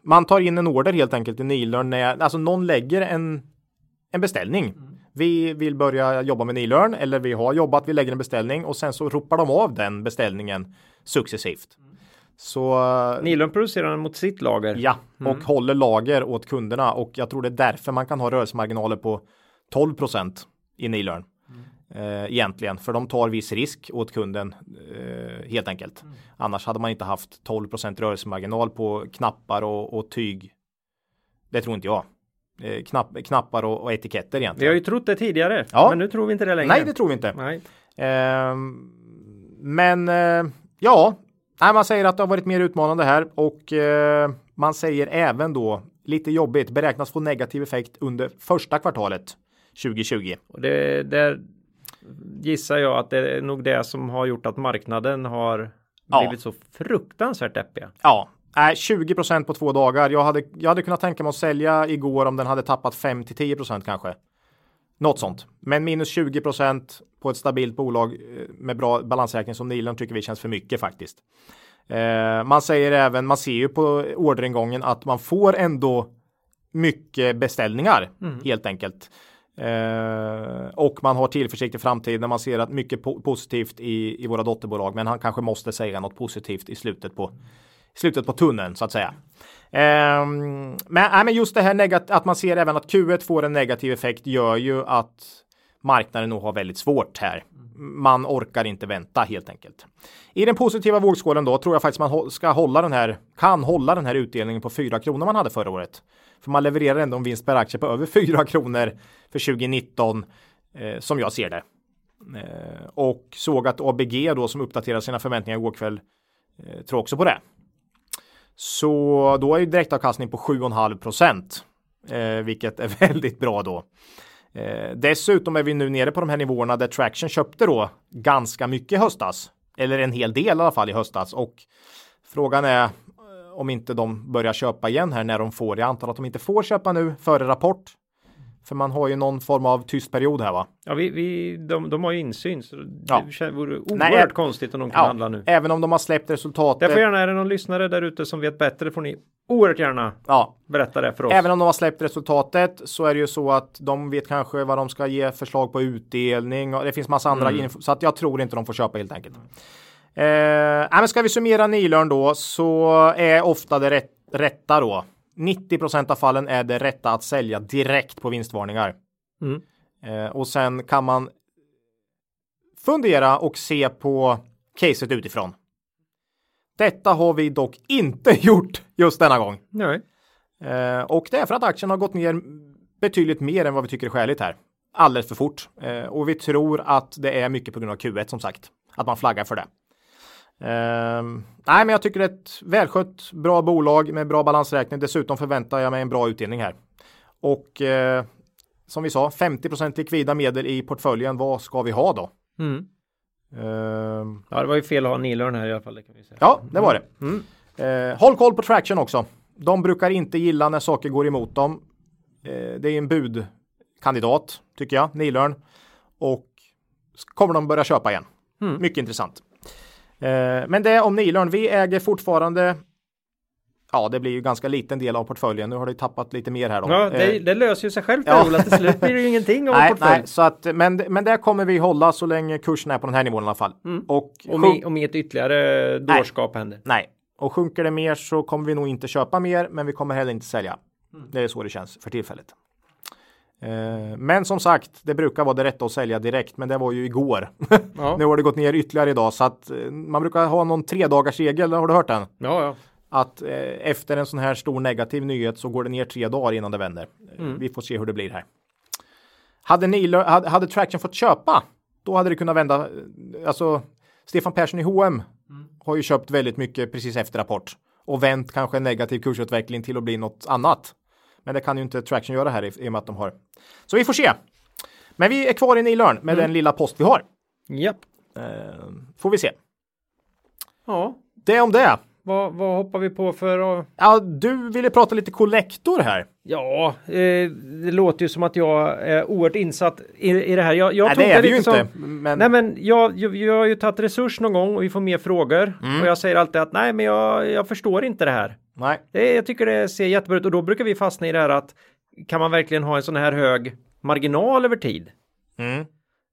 man tar in en order helt enkelt i Nilörn när alltså någon lägger en, en beställning. Mm. Vi vill börja jobba med Nilörn eller vi har jobbat, vi lägger en beställning och sen så ropar de av den beställningen successivt. Mm. Så Nilörn producerar den mot sitt lager. Ja, mm. och håller lager åt kunderna och jag tror det är därför man kan ha rörelsemarginaler på 12% i Nilörn eh, egentligen, för de tar viss risk åt kunden eh, helt enkelt. Mm. Annars hade man inte haft 12% rörelsemarginal på knappar och, och tyg. Det tror inte jag. Eh, knapp, knappar och, och, etiketter egentligen. Vi har ju trott det tidigare, ja. men nu tror vi inte det längre. Nej, det tror vi inte. Nej. Ehm, men eh, ja, man säger att det har varit mer utmanande här och eh, man säger även då lite jobbigt beräknas få negativ effekt under första kvartalet 2020. Och det, det, gissar jag att det är nog det som har gjort att marknaden har blivit så fruktansvärt deppiga. Ja, Nej, 20% på två dagar. Jag hade, jag hade kunnat tänka mig att sälja igår om den hade tappat 5 till 10% kanske. Något sånt. Men minus 20% på ett stabilt bolag eh, med bra balansräkning som Nilen tycker vi känns för mycket faktiskt. Eh, man säger även, man ser ju på orderingången att man får ändå mycket beställningar mm. helt enkelt. Eh, och man har tillförsikt i framtiden. Man ser att mycket po positivt i, i våra dotterbolag. Men han kanske måste säga något positivt i slutet på, slutet på tunneln så att säga. Eh, men, äh, men just det här att man ser även att Q1 får en negativ effekt gör ju att marknaden nog har väldigt svårt här. Man orkar inte vänta helt enkelt. I den positiva vågskålen då tror jag faktiskt man ska hålla den här, kan hålla den här utdelningen på 4 kronor man hade förra året. För man levererar ändå en vinst per aktie på över 4 kronor för 2019 eh, som jag ser det. Eh, och såg att ABG då som uppdaterade sina förväntningar igår kväll eh, tror också på det. Så då är ju direktavkastning på 7,5 procent, eh, vilket är väldigt bra då. Eh, dessutom är vi nu nere på de här nivåerna där Traction köpte då ganska mycket i höstas. Eller en hel del i alla fall i höstas. Och frågan är eh, om inte de börjar köpa igen här när de får. Jag antar att de inte får köpa nu före rapport. För man har ju någon form av tyst period här va? Ja, vi, vi, de, de har ju insyn så Ja. det vore oerhört Nej, konstigt om de kan Ja, handla nu. även om de har släppt resultatet. Därför gärna är det någon lyssnare där ute som vet bättre får ni oerhört gärna Ja, berätta det för oss. Även om de har släppt resultatet så är det ju så att de vet kanske vad de ska ge förslag på utdelning och det finns massa andra info, så att jag tror inte de får köpa helt enkelt. Eh, men ska vi summera Nilörn då så är ofta det rätt, rätta då. 90% av fallen är det rätta att sälja direkt på vinstvarningar. Mm. Eh, och sen kan man fundera och se på caset utifrån. Detta har vi dock inte gjort just denna gång. Nej. Eh, och det är för att aktien har gått ner betydligt mer än vad vi tycker är skäligt här. Alldeles för fort. Eh, och vi tror att det är mycket på grund av Q1 som sagt. Att man flaggar för det. Eh, nej, men jag tycker det är ett välskött, bra bolag med bra balansräkning. Dessutom förväntar jag mig en bra utdelning här. Och eh, som vi sa, 50% likvida medel i portföljen. Vad ska vi ha då? Mm. Eh, Ja, det var ju fel att ha Nilörn här i alla fall. Det kan vi säga. Ja, det var det. Mm. Eh, håll koll på traction också. De brukar inte gilla när saker går emot dem. Eh, det är en budkandidat tycker jag, Nilörn. Och kommer de börja köpa igen. Mm. Mycket intressant. Eh, men det om Nilörn. Vi äger fortfarande. Ja, det blir ju ganska liten del av portföljen. Nu har det tappat lite mer här då. Ja, det, Eh, det löser ju sig självt ja. Ola. Till slut blir det ju ingenting av nej, portfölj. nej, så att, men, men där kommer vi hålla så länge kursen är på den här nivån i alla fall. Mm. Och, Om, i, om inget ytterligare dårskap händer. Nej, och sjunker det mer så kommer vi nog inte köpa mer, men vi kommer heller inte sälja. Mm. Det är så det känns för tillfället. Eh, men som sagt, det brukar vara det rätta att sälja direkt, men det var ju igår. Ja. nu har det gått ner ytterligare idag, så att eh, man brukar ha någon tre dagars regel. Har du hört den? Ja, ja. Att eh, efter en sån här stor negativ nyhet så går det ner tre dagar innan det vänder. Mm. Vi får se hur det blir här. Hade, Nilo, hade, hade Traction fått köpa, då hade det kunnat vända. Alltså, Stefan Persson i H&M har ju köpt väldigt mycket precis efter rapport och vänt kanske en negativ kursutveckling till att bli något annat. Men det kan ju inte Traction göra här i, i och med att de har. Så vi får se. Men vi är kvar i Nilörn med den lilla post vi har. Japp. Eh, får vi se. Ja. Det om det. Vad, vad hoppar vi på för att... Ja, du ville prata lite kollektor här. Ja, eh, det låter ju som att jag är oerhört insatt i, i det här. Jag, jag Nej, tog det är vi ju lite inte. som- Men, Nej men jag, jag, jag har ju tagit resurs någon gång och vi får mer frågor. Mm. Och jag säger alltid att nej men jag, jag förstår inte det här. nej. Det, jag tycker det ser jättebra ut och då brukar vi fastna i det här att kan man verkligen ha en sån här hög marginal över tid? Mm.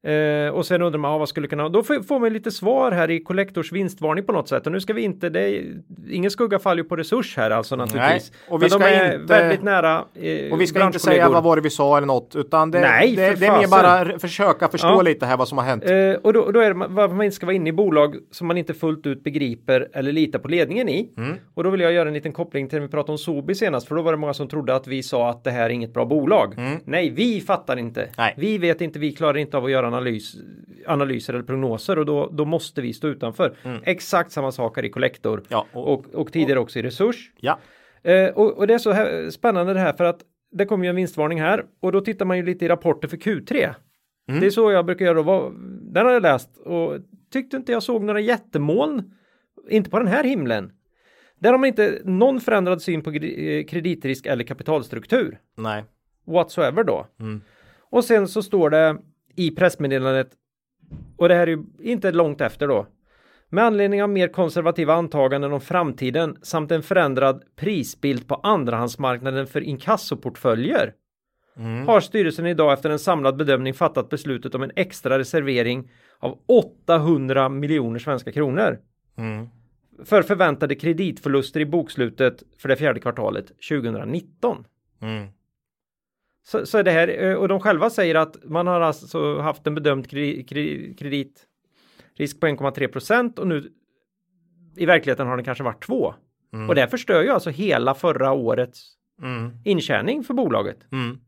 Eh, och sen undrar man, ja, vad skulle kunna, då får, får man lite svar här i kollektors vinstvarning på något sätt. Och nu ska vi inte, det är, ingen skugga faller ju på resurs här alltså naturligtvis. och vi Men ska de är inte- väldigt nära eh, Och vi ska inte säga vad var det vi sa eller något, utan det, Nej, det, det är mer bara försöka förstå Ja. lite här vad som har hänt. Eh, och då, då är det varför man inte ska vara inne i bolag som man inte fullt ut begriper eller litar på ledningen i. Mm. Och då vill jag göra en liten koppling till när vi pratade om Sobi senast, för då var det många som trodde att vi sa att det här är inget bra bolag. Nej, vi fattar inte. Mm. Nej. Vi vet inte, vi klarar inte av att göra analys, analyser eller prognoser och då, då måste vi stå utanför. Exakt samma sak här i Collector Mm. Ja, och- och, och, tidigare också i Resurs. Ja, Eh, och, och det är så här, spännande det här för att det kommer ju en vinstvarning här och då tittar man ju lite i rapporter för Q3. Det är så jag brukar göra. då. Vad- Den har jag läst och tyckte inte jag såg några jättemoln. Inte på den här himlen. Där har man inte någon förändrad syn på eh, kreditrisk eller kapitalstruktur. nej. Whatsoever då. Mm. Och sen så står det i pressmeddelandet och det här är ju inte långt efter då. Med anledning av mer konservativa antaganden om framtiden samt en förändrad prisbild på andrahandsmarknaden för inkassoportföljer Mm. har styrelsen idag efter en samlad bedömning fattat beslutet om en extra reservering av 800 miljoner svenska kronor Mm. för förväntade kreditförluster i bokslutet för det fjärde kvartalet 2019. Mm. Så, så är det här, eh, och de själva säger att man har alltså haft en bedömd kre- kre- kreditrisk på 1,3 procent och nu i verkligheten har den kanske varit 2. Och det förstör ju alltså hela förra årets Mm. intjäning för bolaget. Mm.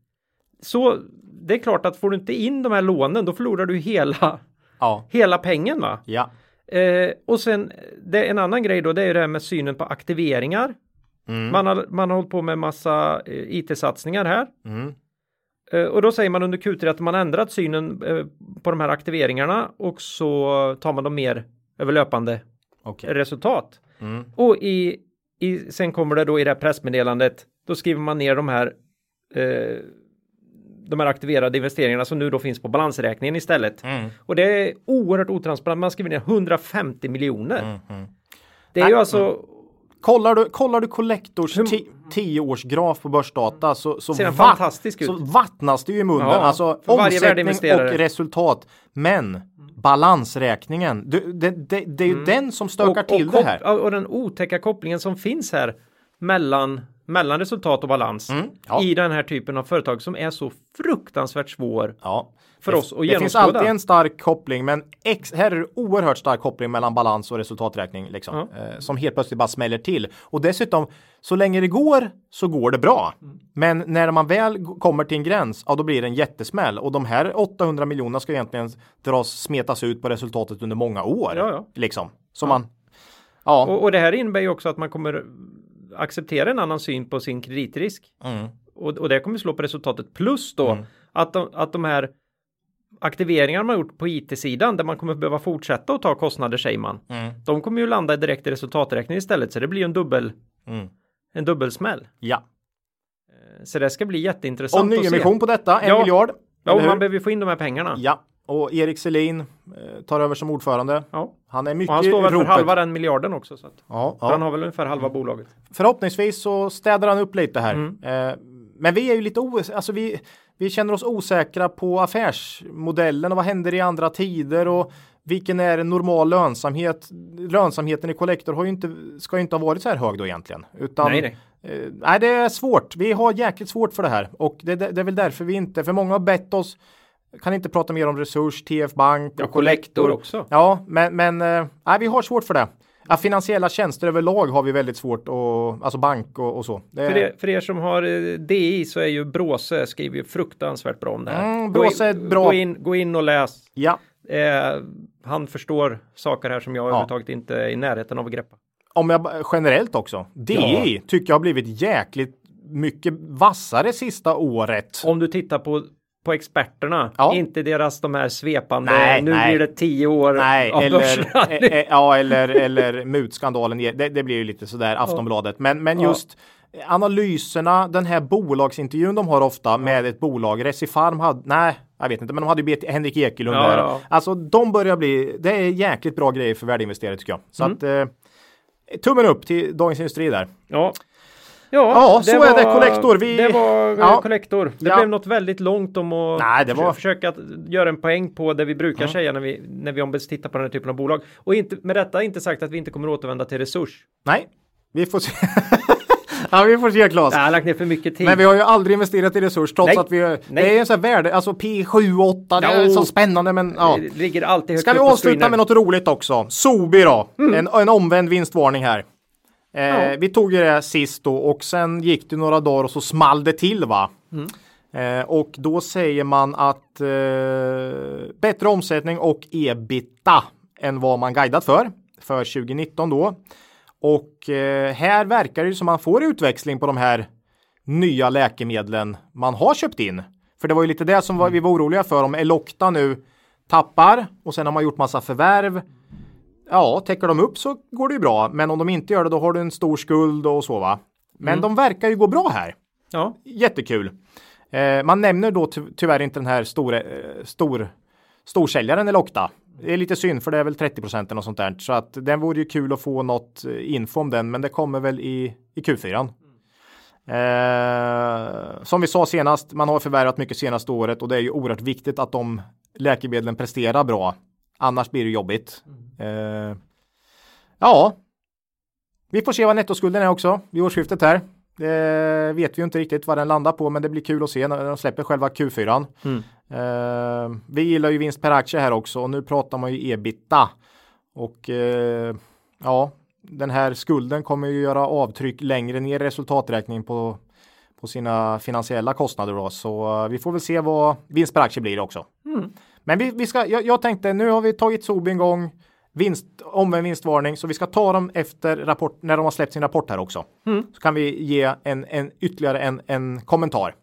Så det är klart att får du inte in de här lånen då förlorar du hela, Ja, hela pengen va. ja. Eh, och sen det, en annan grej då det är ju det här med synen på aktiveringar. Mm. Man, har, man har hållit på med massa eh, IT-satsningar här. Mm. Eh, och då säger man under Q3 att man ändrat synen eh, på de här aktiveringarna och så tar man dem mer över löpande Okej. resultat. Mm. Och i, i, sen kommer det då i det här pressmeddelandet, då skriver man ner de här eh, de här aktiverade investeringarna som nu då finns på balansräkningen istället. Mm. Och det är oerhört otransparent. Man skriver ner 150 miljoner. Mm. Det är ju alltså Kollar du, kollar du Collectors ti- tioårsgraf på börsdata så, så, Ser vatt- fantastisk ut. så vattnas det ju i munnen. Ja, alltså omsättning och resultat. Men balansräkningen, du, det, det, det är ju den som stökar till och, det här. och den otäcka kopplingen som finns här mellan, mellan resultat och balans Mm, ja. i den här typen av företag som är så fruktansvärt svår Ja. För det, oss att Det finns alltid en stark koppling, men ex, här är det oerhört stark koppling mellan balans och resultaträkning liksom, eh, som helt plötsligt bara smäller till. Och dessutom, så länge det går så går det bra. Mm. Men när man väl kommer till en gräns, ja då blir det en jättesmäll. Och de här 800 miljonerna ska egentligen dras, smetas ut på resultatet under många år. Ja, ja. Liksom. Så man, ja. Och, och det här innebär ju också att man kommer acceptera en annan syn på sin kreditrisk. Mm. Och, och det kommer slå på resultatet. Plus då Mm. att, de, att de här aktiveringar man gjort på IT-sidan där man kommer behöva fortsätta att ta kostnader säger man. Mm. De kommer ju landa direkt i resultaträkningen istället så det blir ju en dubbel Mm. en dubbelsmäll. Ja. Så det ska bli jätteintressant Och nyemission på detta, en Ja. miljard. Ja, och man behöver ju få in de här pengarna. Ja, och Erik Selin eh, tar över som ordförande. Ja. Han är mycket Och han står väl för halva den miljarden också. Så att, Ja, för Han ja. har väl ungefär halva bolaget. Förhoppningsvis så städar han upp lite här. Mm. Eh, men vi är ju lite os alltså vi, vi känner oss osäkra på affärsmodellen och vad händer i andra tider och vilken är en normal lönsamhet? Lönsamheten i Collector har ju inte, ska ju inte ha varit så här hög då egentligen. Utan, Nej, nej. Eh, nej, det är svårt. Vi har jäkligt svårt för det här och det, det, det är väl därför vi inte, för många har bett oss kan inte prata mer om Resurs, TF Bank Ja, och Collector också. Ja, men, men eh, nej, vi har svårt för det. Ja, finansiella tjänster överlag har vi väldigt svårt och alltså bank och, och så. Det, För, er, för er som har eh, DI så är ju Bråse skriver ju fruktansvärt bra om det här. Mm, Bråse är bra. Gå in, gå in och läs. Ja, Eh, han förstår saker här som jag överhuvudtaget inte är i närheten av att greppa. om jag generellt också. DI tycker jag har blivit jäkligt mycket vassare sista året. Om du tittar på på experterna, Ja. inte deras de här svepande, Nej, nu nej. blir det tio år Nej, av eller, eh, eh, ja, eller, eller mutskandalen. Det, det blir ju lite sådär Aftonbladet. Men, men Ja. just analyserna, den här bolagsintervjun de har ofta med ett bolag. Recifarm hade, nej, jag vet inte, men de hade ju Henrik Ekelund Ja, där. ja. Alltså de börjar bli, det är jäkligt bra grejer för värdeinvesterare tycker jag. Så Mm. att eh, tummen upp till Dagens Industri där. Ja. Ja, så är det, Collector. Vi- Det var Ja. Collector. Det Ja. blev något väldigt långt om att Nej, det var- försöka göra en poäng på det vi brukar säga när vi, när vi ombeds titta på den här typen av bolag. Och inte, med detta inte sagt att vi inte kommer återvända till resurs. Nej, vi får se. ja, vi får se Claes. Jag har lagt ner för mycket tid. Men vi har ju aldrig investerat i resurs trots Nej. att vi Nej. Det är en sån här värde, alltså P7, 8, det är så spännande men ja. Det ligger alltid högt Ska vi avsluta med något roligt också? Sobi då, en, en omvänd vinstvarning här. Eh, Ja. Vi tog ju det sist då och sen gick det några dagar och så small det till va. Eh, och då säger man att eh, bättre omsättning och ebita än vad man guidat för för 2019 då. Och eh, här verkar det som man får utväxling på de här nya läkemedlen man har köpt in. För det var ju lite det som var, vi var oroliga för om Elocta nu tappar och sen har man gjort massa förvärv. Ja, täcker de upp så går det ju bra, men om de inte gör det då har du en stor skuld och så va. Men de verkar ju gå bra här. Ja, Jättekul. Eh, man nämner då ty tyvärr inte den här stora, eh, stor, storsäljaren Elocta. Det är lite synd för det är väl 30 procent och sånt där. Så att den vore ju kul att få något eh, info om den, men det kommer väl i, i Q4. Eh, som vi sa senast, man har förvärvat mycket senaste året och det är ju oerhört viktigt att de läkemedlen presterar bra. Annars blir det jobbigt. Eh, ja, vi får se vad nettoskulden är också vid årsskiftet här. Det vet vi ju inte riktigt vad den landar på, men det blir kul att se när de släpper själva Q4. Mm. Eh, vi gillar ju vinst per aktie här också och nu pratar man ju ebita. Och eh, ja, den här skulden kommer ju göra avtryck längre ner i resultaträkningen på, på sina finansiella kostnader då. Så eh, vi får väl se vad vinst per aktie blir också. Mm. Men vi, vi ska, jag, jag tänkte nu har vi tagit Sobi en gång. Vinst, omvänd vinstvarning, så vi ska ta dem efter rapport, när de har släppt sin rapport här också. Mm. Så kan vi ge en, en ytterligare en, en kommentar.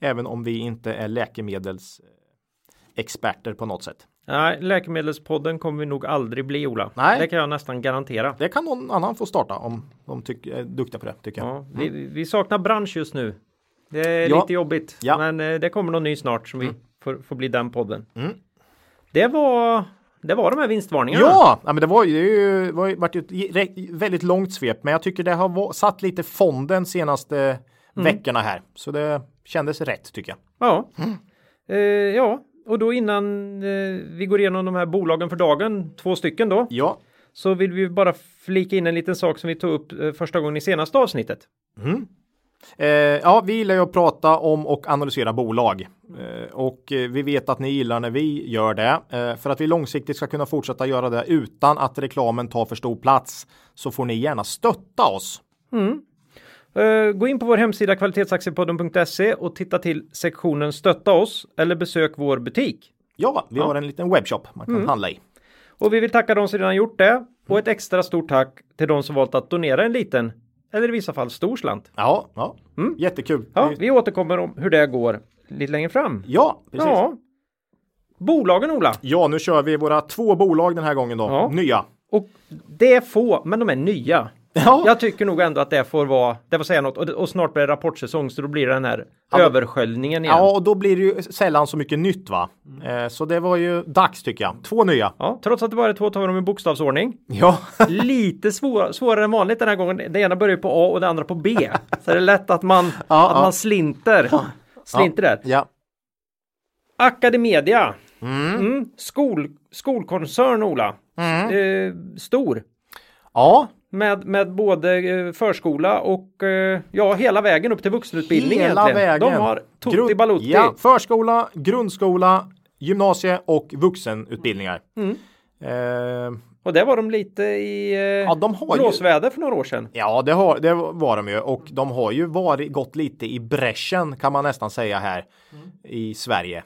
Även om vi inte är läkemedelsexperter på något sätt. Nej, läkemedelspodden kommer vi nog aldrig bli Ola. Nej. Det kan jag nästan garantera. Det kan någon annan få starta om de tycker, är duktiga på det tycker jag. Ja, vi, vi saknar bransch just nu. Det är Ja. lite jobbigt, Ja. men eh, det kommer någon ny snart som vi får, får bli den podden. Mm. Det var det var de här vinstvarningarna. Ja, men det var ju, det var ju varit ju ett väldigt långt svep, men jag tycker det har satt lite fonden senaste veckorna här, så det kändes rätt tycker jag. Ja. Eh, ja, och då innan eh, vi går igenom de här bolagen för dagen, två stycken då, Ja, så vill vi bara flika in en liten sak som vi tog upp eh, första gången i senaste avsnittet. Eh, ja, vi gillar ju att prata om och analysera bolag eh, och eh, vi vet att ni gillar när vi gör det. Eh, för att vi långsiktigt ska kunna fortsätta göra det utan att reklamen tar för stor plats så får ni gärna stötta oss. Eh, gå in på vår hemsida kvalitetsaktiepodden.se och titta till sektionen stötta oss eller besök vår butik. Ja, vi har en liten webbshop man kan handla i. Och vi vill tacka de som redan gjort det och ett extra stort tack till de som valt att donera en liten eller i vissa fall stor slant. Ja, ja. jättekul. Ja, Vi- återkommer om hur det går lite längre fram. ja precis. Ja. Ja. Bolagen Ola. nu kör vi våra två bolag den här gången då. Ja. Nya. Och det är få, men de är nya. Ja, Jag tycker nog ändå att det får vara, det får säga något och, och snart blir det rapportsäsong så då blir det den här Ja, översköljningen igen. ja, och då blir det ju sällan så mycket nytt va. Eh, så det var ju dags tycker jag. Två nya. Ja, trots att det bara är två tar vi dem i bokstavsordning. Ja, Lite svår, svårare än vanligt den här gången. Det ena börjar på A och det andra på B. Så det är lätt att man, Ja, att man slinter. Slinter där. ja. Academedia. Mm. Skol, skolkoncern Ola. Eh, stor. ja. Med, med både eh, förskola och eh, ja, hela vägen upp till vuxenutbildning Hela egentligen. vägen. De har tutti balutti. Ja, förskola, grundskola, gymnasie och vuxenutbildningar. Mm. Eh, Och det var de lite i eh, Ja, de har ju- blåsväder för några år sedan. ja, det, har, det var de ju och de har ju varit, gått lite i bräschen kan man nästan säga här i Sverige.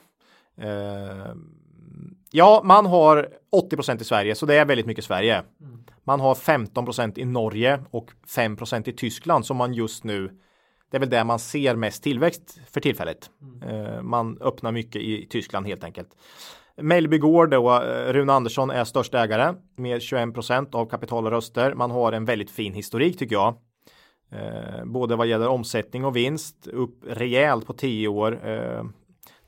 Eh, ja, man har 80% i Sverige, så det är väldigt mycket Sverige. Man har 15% i Norge och 5% i Tyskland som man just nu det är väl där man ser mest tillväxt för tillfället. Eh, man öppnar mycket i Tyskland helt enkelt. Mellby Gård då, eh, Rune Andersson är störst ägare med 21% av kapital och röster. Man har en väldigt fin historik tycker jag. Eh, både vad gäller omsättning och vinst upp rejält på 10 år.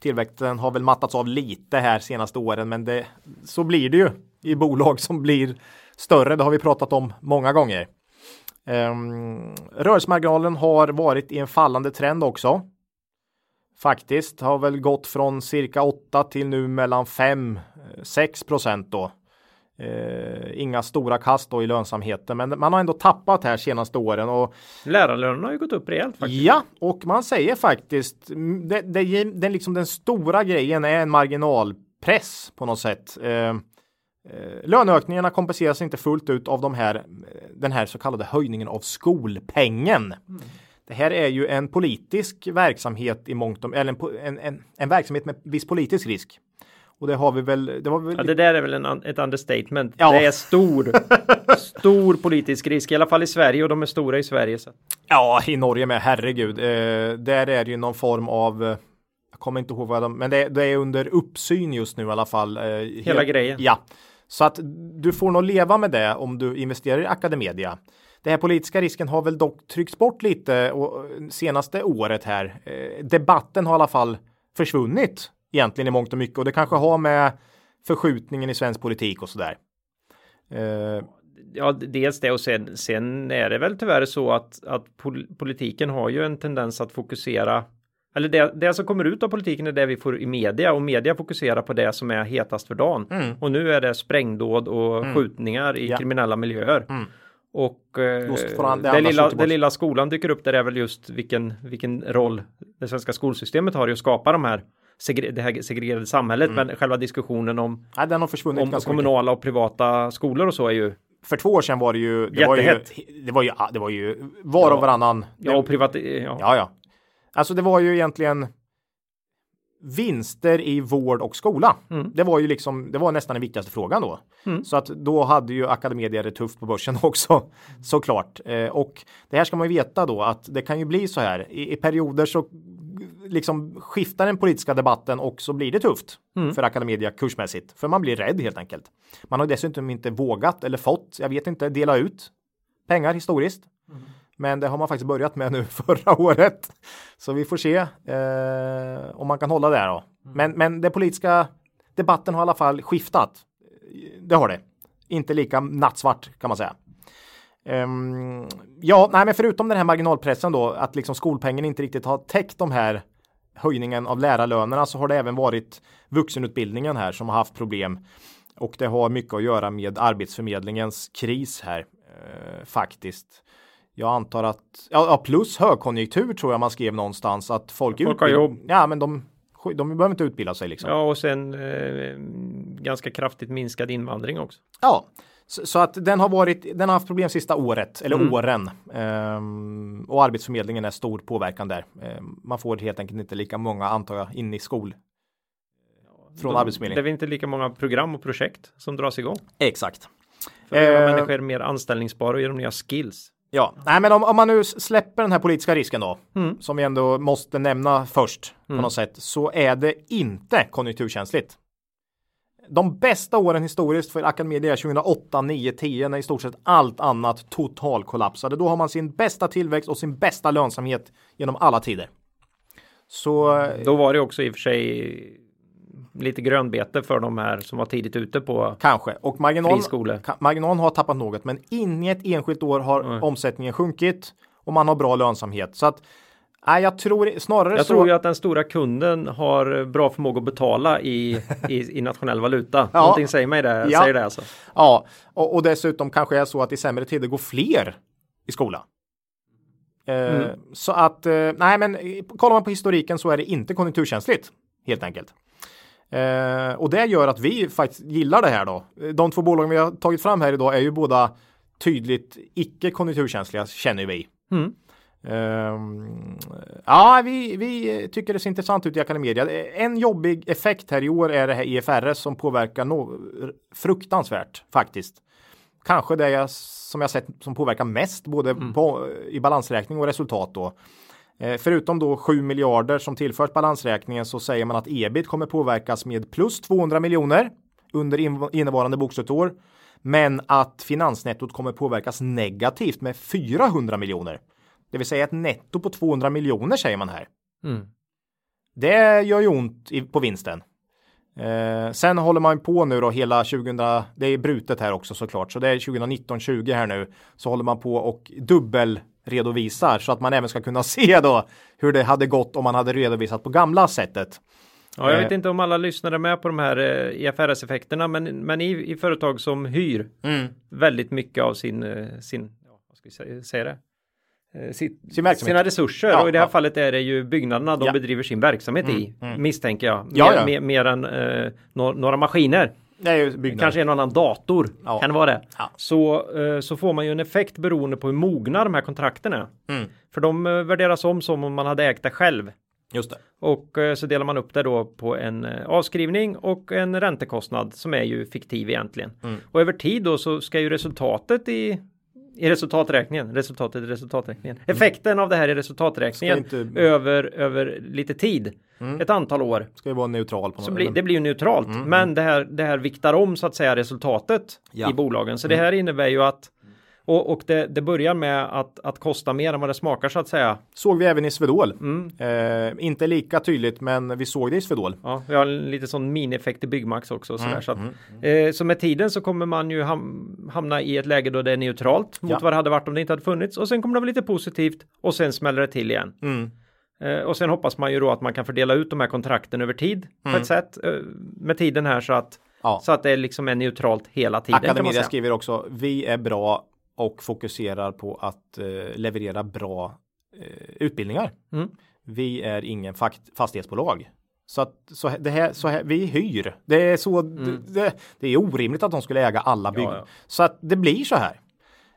Tillväxten har väl mattats av lite här senaste åren, men det, så blir det ju i bolag som blir större. Det har vi pratat om många gånger. Um, rörelsemarginalen har varit i en fallande trend också. Faktiskt har väl gått från cirka 8 till nu mellan 5 6 procent då. Eh, inga stora kast då i lönsamheten, men man har ändå tappat här senaste åren och Lärarlönerna har ju gått upp rejält faktiskt. Ja, och man säger faktiskt det, det, den, liksom den stora grejen är en marginalpress på något sätt. Eh, löneökningarna kompenseras inte fullt ut av de här, den här så kallade höjningen av skolpengen. Det här är ju en politisk verksamhet i mångt och eller en, en, en, verksamhet med viss politisk risk. Och det har vi väl. Det var väl Ja, det där är väl en, ett understatement. Ja. Det är stor, stor politisk risk, i alla fall i Sverige och de är stora i Sverige. Så. Ja, i Norge med, herregud. Eh, där är det ju någon form av eh, jag kommer inte ihåg vad de, men det, det är under uppsyn just nu i alla fall. Eh, Hela helt- grejen. Ja, så att du får nog leva med det om du investerar i Academedia. Den här politiska risken har väl dock tryckts bort lite och eh, senaste året här. Eh, debatten har i alla fall försvunnit egentligen i mångt och mycket och det kanske har med förskjutningen i svensk politik och sådär. Eh, Ja, dels det och sen, sen är det väl tyvärr så att, att pol- politiken har ju en tendens att fokusera eller det, det som kommer ut av politiken är det vi får i media och media fokuserar på det som är hetast för dagen. Och nu är det sprängdåd och skjutningar i Ja. kriminella miljöer. Och eh, Just för an- det lilla, det lilla skolan dyker upp där är väl just vilken, vilken roll det svenska skolsystemet har i att skapa de här segre, det här segregerade samhället. Men själva diskussionen om, nej, den har försvunnit om ganska mycket. kommunala och privata skolor och så är ju För två år sedan var det ju, det var ju, Jättehett. det var ju, det var ju var och Ja. varannan. Ja, och privat, ja. Ja, ja. Alltså det var ju egentligen vinster i vård och skola. Mm. Det var ju liksom, det var nästan den viktigaste frågan då. Mm. Så att då hade ju Academedia det tufft på börsen också, såklart. Eh, och det här ska man ju veta då att det kan ju bli så här i, i perioder så liksom skiftar den politiska debatten och så blir det tufft mm. för Academedia kursmässigt. För man blir rädd helt enkelt. Man har dessutom inte vågat eller fått, jag vet inte, dela ut pengar historiskt. Mm. Men det har man faktiskt börjat med nu förra året. Så vi får se eh, om man kan hålla det då. Mm. Men, men den politiska debatten har i alla fall skiftat. Det har det. Inte lika nattsvart kan man säga. Um, ja, nej, men förutom den här marginalpressen då, att liksom skolpengen inte riktigt har täckt de här höjningen av lärarlönerna så har det även varit vuxenutbildningen här som har haft problem. Och det har mycket att göra med Arbetsförmedlingens kris här eh, faktiskt. Jag antar att, ja plus högkonjunktur tror jag man skrev någonstans att folk, folk har jobb. Ja men de, de behöver inte utbilda sig liksom. Ja och sen eh, ganska kraftigt minskad invandring också. Ja, så, så, att den har varit, den har haft problem sista året eller mm. åren. Um, och Arbetsförmedlingen är stor påverkan där. Um, man får helt enkelt inte lika många antar jag in i skol. Från De, Arbetsförmedlingen. Det är inte lika många program och projekt som dras igång. Exakt. För att göra uh, människor mer anställningsbara och ge dem nya skills. Ja, nej men om, om, man nu släpper den här politiska risken då, mm. som vi ändå måste nämna först mm. på något sätt, så är det inte konjunkturkänsligt. De bästa åren historiskt för Academedia är 2008, 9, 10 när i stort sett allt annat total kollapsade. Då har man sin bästa tillväxt och sin bästa lönsamhet genom alla tider. Så då var det också i och för sig lite grönbete för de här som var tidigt ute på Kanske och marginal, marginalen har tappat något men inget enskilt år har mm. omsättningen sjunkit och man har bra lönsamhet så att Nej, jag tror snarare jag så. tror ju att den stora kunden har bra förmåga att betala i, i, i nationell valuta. ja. Någonting säger mig det. Ja, säger det alltså. ja. Och, och dessutom kanske är så att i sämre tider går fler i skola. Eh, mm. så att eh, nej, men kollar man på historiken så är det inte konjunkturkänsligt helt enkelt. Eh, och det gör att vi faktiskt gillar det här då. De två bolagen vi har tagit fram här idag är ju båda tydligt icke konjunkturkänsliga känner vi. Mm. Um, ja, vi, vi tycker det ser intressant ut i Academedia. En jobbig effekt här i år är det här EFRS som påverkar no fruktansvärt faktiskt. Kanske det jag, som jag sett som påverkar mest både mm. på, i balansräkning och resultat då. Eh, förutom då 7 miljarder som tillförs balansräkningen så säger man att ebit kommer påverkas med plus 200 miljoner under in, innevarande bokslutsår. Men att finansnettot kommer påverkas negativt med 400 miljoner. Det vill säga ett netto på 200 miljoner säger man här. Mm. Det gör ju ont på vinsten. Eh, sen håller man på nu då hela 2000, det är brutet här också såklart, så det är 2019-20 här nu, så håller man på och dubbel redovisar så att man även ska kunna se då hur det hade gått om man hade redovisat på gamla sättet. Ja, jag vet eh. inte om alla lyssnare med på de här eh, IFRS-effekterna, men, men i, i företag som hyr mm. väldigt mycket av sin, eh, sin ja, vad ska vi säga det? Sitt, sin sina resurser ja, och i det här ja. fallet är det ju byggnaderna de bedriver sin verksamhet mm, i mm. misstänker jag. Mer, mer, mer än eh, några maskiner. Kanske en annan dator kan det vara det. Så, eh, så får man ju en effekt beroende på hur mogna de här kontrakten är. Mm. För de eh, värderas om som om man hade ägt det själv. Just det. Och eh, så delar man upp det då på en avskrivning och en räntekostnad som är ju fiktiv egentligen. Mm. Och över tid då så ska ju resultatet i i resultaträkningen, resultatet i resultaträkningen. Mm. Effekten av det här i resultaträkningen inte... över, över lite tid, mm. ett antal år. Ska ju vara neutral. På så bli, det blir ju neutralt, mm. men mm. det här, det här viktar om så att säga resultatet ja. i bolagen. Så det mm. här innebär ju att och, och det, det, börjar med att, att kosta mer än vad det smakar så att säga. Såg vi även i Svedol. Mm. Eh, inte lika tydligt men vi såg det i Svedol. Ja, vi har lite sån minieffekt i Byggmax också. Mm. Sådär, så, att, mm. mm. eh, så med tiden så kommer man ju ham hamna i ett läge då det är neutralt mot ja. vad det hade varit om det inte hade funnits. Och sen kommer det vara lite positivt och sen smäller det till igen. Mm. Eh, och sen hoppas man ju då att man kan fördela ut de här kontrakten över tid på mm. ett sätt eh, med tiden här så att Ja. Så att det liksom är neutralt hela tiden. Academedia skriver också, vi är bra och fokuserar på att eh, leverera bra eh, utbildningar. Mm. Vi är ingen fastighetsbolag. Så att så det här, så här, vi hyr. Det är så mm. det, det, är orimligt att de skulle äga alla bygg. Ja, ja. Så att det blir så här.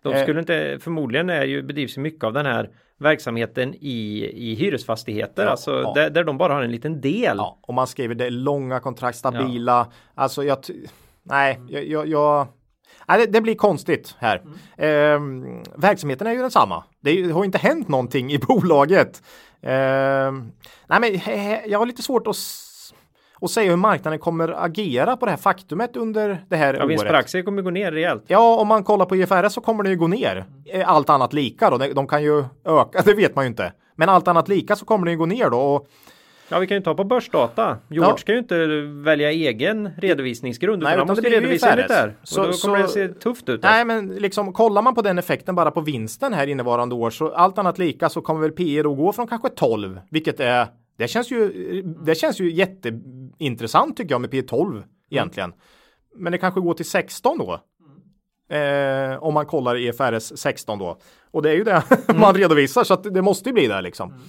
De skulle eh, inte, förmodligen är ju, bedrivs mycket av den här verksamheten i, i hyresfastigheter, ja, alltså ja. Där, där de bara har en liten del. Ja, och man skriver det långa kontrakt, stabila. Alltså jag, nej, jag, jag, jag Nej, det, blir konstigt här. Mm. Eh, verksamheten är ju densamma. Det, har inte hänt någonting i bolaget. Eh, nej, men jag har lite svårt att och säga hur marknaden kommer agera på det här faktumet under det här ja, året. Vinst per aktie kommer gå ner rejält. Ja, om man kollar på IFRS så kommer det ju gå ner. Allt annat lika då. De kan ju öka, det vet man ju inte. Men allt annat lika så kommer det ju gå ner då. Och Ja, vi kan ju ta på börsdata. George ja. ska ju inte välja egen redovisningsgrund. Nej, utan han måste redovisa det där. Så, och då kommer så, det se tufft ut. Nej, men liksom kollar man på den effekten bara på vinsten här innevarande år så allt annat lika så kommer väl PE då gå från kanske 12, vilket är det känns ju, det känns ju jätteintressant tycker jag med P 12 egentligen. Mm. Men det kanske går till 16 då. Eh, om man kollar EFRS 16 då. Och det är ju det mm. man redovisar så att det måste ju bli det liksom. Mm.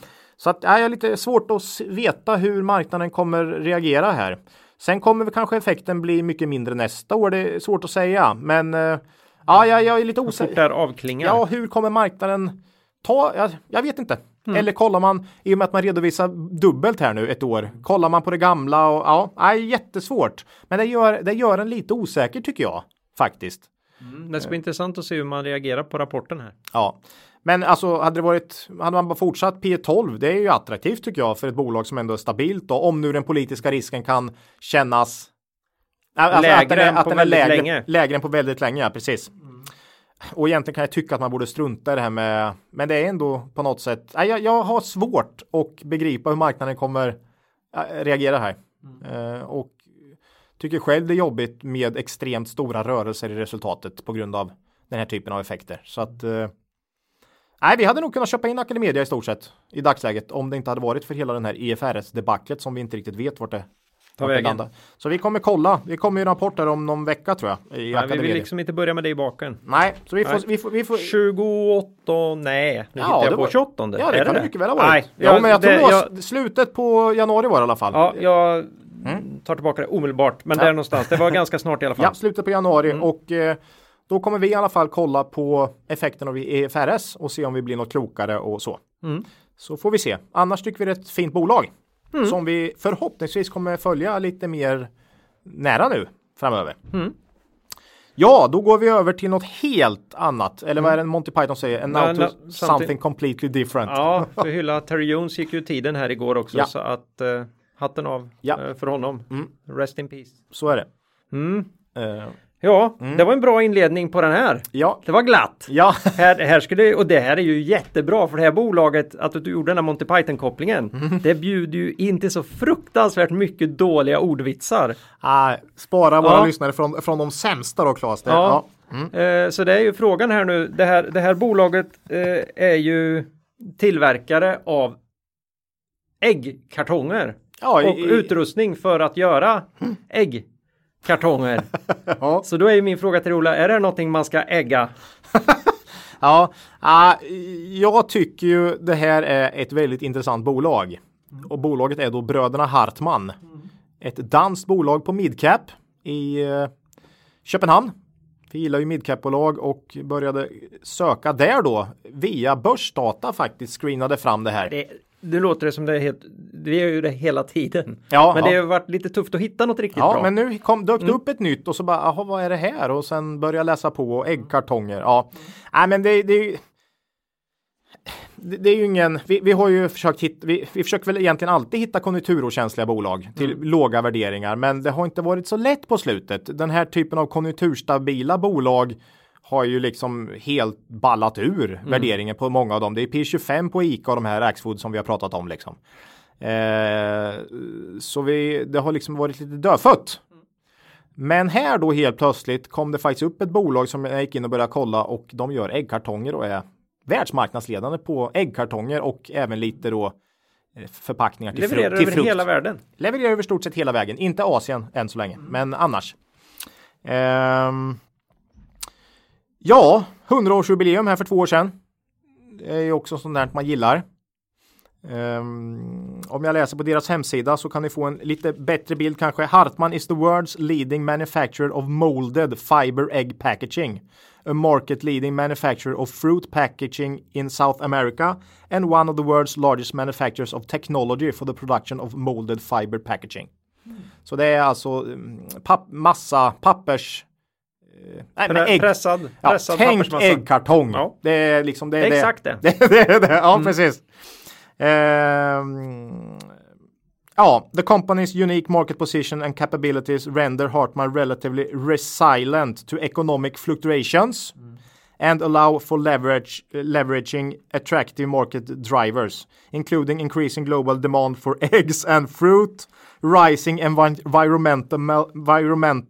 Så att ja, jag har lite svårt att veta hur marknaden kommer reagera här. Sen kommer kanske effekten bli mycket mindre nästa år. Det är svårt att säga, men eh, ja, jag, jag är lite osäker. avklingar. Ja, hur kommer marknaden ta? Jag, jag vet inte. Mm. Eller kollar man, i och med att man redovisar dubbelt här nu ett år, kollar man på det gamla och ja, nej, jättesvårt. Men det gör, det gör en lite osäker tycker jag faktiskt. Mm, det ska bli intressant att se hur man reagerar på rapporten här. Ja, men alltså hade det varit, hade man bara fortsatt P12, det är ju attraktivt tycker jag för ett bolag som ändå är stabilt och om nu den politiska risken kan kännas Alltså lägre att den är, att den är lägre, länge. lägre än på väldigt länge, ja, precis. Mm. Och egentligen kan jag tycka att man borde strunta i det här med, men det är ändå på något sätt, jag, jag har svårt att begripa hur marknaden kommer reagera här. Mm. Uh, och tycker själv det är jobbigt med extremt stora rörelser i resultatet på grund av den här typen av effekter. Så att uh, Nej, vi hade nog kunnat köpa in Academedia i stort sett i dagsläget om det inte hade varit för hela den här IFRS debaclet som vi inte riktigt vet vart det tar vägen. Så vi kommer kolla. Vi kommer ju rapporter om någon vecka tror jag. I nej, vi vill liksom inte börja med det i baken. Nej, så vi får, vi får, vi får... 28, nej, nu ja, jag på 28. Ja, det är kan det mycket väl ha varit. Nej, ja, men jag tror det, jag... slutet på januari var det i alla fall. Ja, jag mm. tar tillbaka det omedelbart, men ja. där någonstans. Det var ganska snart i alla fall. Ja, slutet på januari mm. och eh, då kommer vi i alla fall kolla på effekten av EFRS och se om vi blir något klokare och så. Mm. Så får vi se. Annars tycker vi det är ett fint bolag mm. som vi förhoppningsvis kommer följa lite mer nära nu framöver. Mm. Ja, då går vi över till något helt annat. Eller vad är det Monty Python säger? En no, no, something, something completely different. Ja, för hylla Terry Jones gick ju tiden här igår också ja. så att uh, hatten av ja. uh, för honom. Mm. Rest in peace. Så är det. Mm. Uh. Ja, mm. det var en bra inledning på den här. Ja. Det var glatt. Ja. här, här skulle, och det här är ju jättebra för det här bolaget, att du gjorde den här Monty Python-kopplingen. Mm. Det bjuder ju inte så fruktansvärt mycket dåliga ordvitsar. Ah, spara våra ja. lyssnare från, från de sämsta då, Claes. Ja. ja. Mm. Eh, så det är ju frågan här nu. Det här, det här bolaget eh, är ju tillverkare av äggkartonger. Ja, och i, utrustning för att göra mm. ägg kartonger. ja. Så då är min fråga till Ola, är det någonting man ska ägga? ja, uh, jag tycker ju det här är ett väldigt intressant bolag. Och bolaget är då Bröderna Hartman. Ett danskt bolag på midcap i uh, Köpenhamn. Vi gillar ju midcap-bolag och började söka där då via börsdata faktiskt screenade fram det här. Det, det låter det som det är helt, vi gör ju det hela tiden. Ja, men ja. det har varit lite tufft att hitta något riktigt ja, bra. men nu kom, dök det mm. upp ett nytt och så bara, jaha vad är det här? Och sen börja läsa på äggkartonger. Ja, mm. nej men det, det det är ju ingen, vi, vi har ju försökt hitta, vi, vi, försöker väl egentligen alltid hitta konjunkturokänsliga bolag till mm. låga värderingar, men det har inte varit så lätt på slutet. Den här typen av konjunkturstabila bolag har ju liksom helt ballat ur mm. värderingen på många av dem. Det är P25 på ICA och de här Axfood som vi har pratat om liksom. Eh, så vi, det har liksom varit lite dödfött. Men här då helt plötsligt kom det faktiskt upp ett bolag som jag gick in och började kolla och de gör äggkartonger och är världsmarknadsledande på äggkartonger och även lite då eh, förpackningar till, Levererar frukt. över hela världen? Levererar över stort sett hela vägen. Inte Asien än så länge, mm. men annars. Um, Ja, 100-årsjubileum här för två år sedan. Det är ju också sånt där man gillar. Um, om jag läser på deras hemsida så kan ni få en lite bättre bild kanske. Hartman is the world's leading manufacturer of molded fiber egg packaging. A market leading manufacturer of fruit packaging in South America and one of the world's largest manufacturers of technology for the production of molded fiber packaging. Mm. Så det är alltså mm, papp, massa pappers Nej, men ägg, pressad, pressad ja, tänk äggkartong. Ja. Det är liksom det. det är exakt det. det, det, det ja, mm. precis. Ehm, ja, the company's unique market position and capabilities render Hartman relatively resilient to economic fluctuations and allow for leverage, leveraging attractive market drivers, including increasing global demand for eggs and fruit, rising envi- environmental, environment,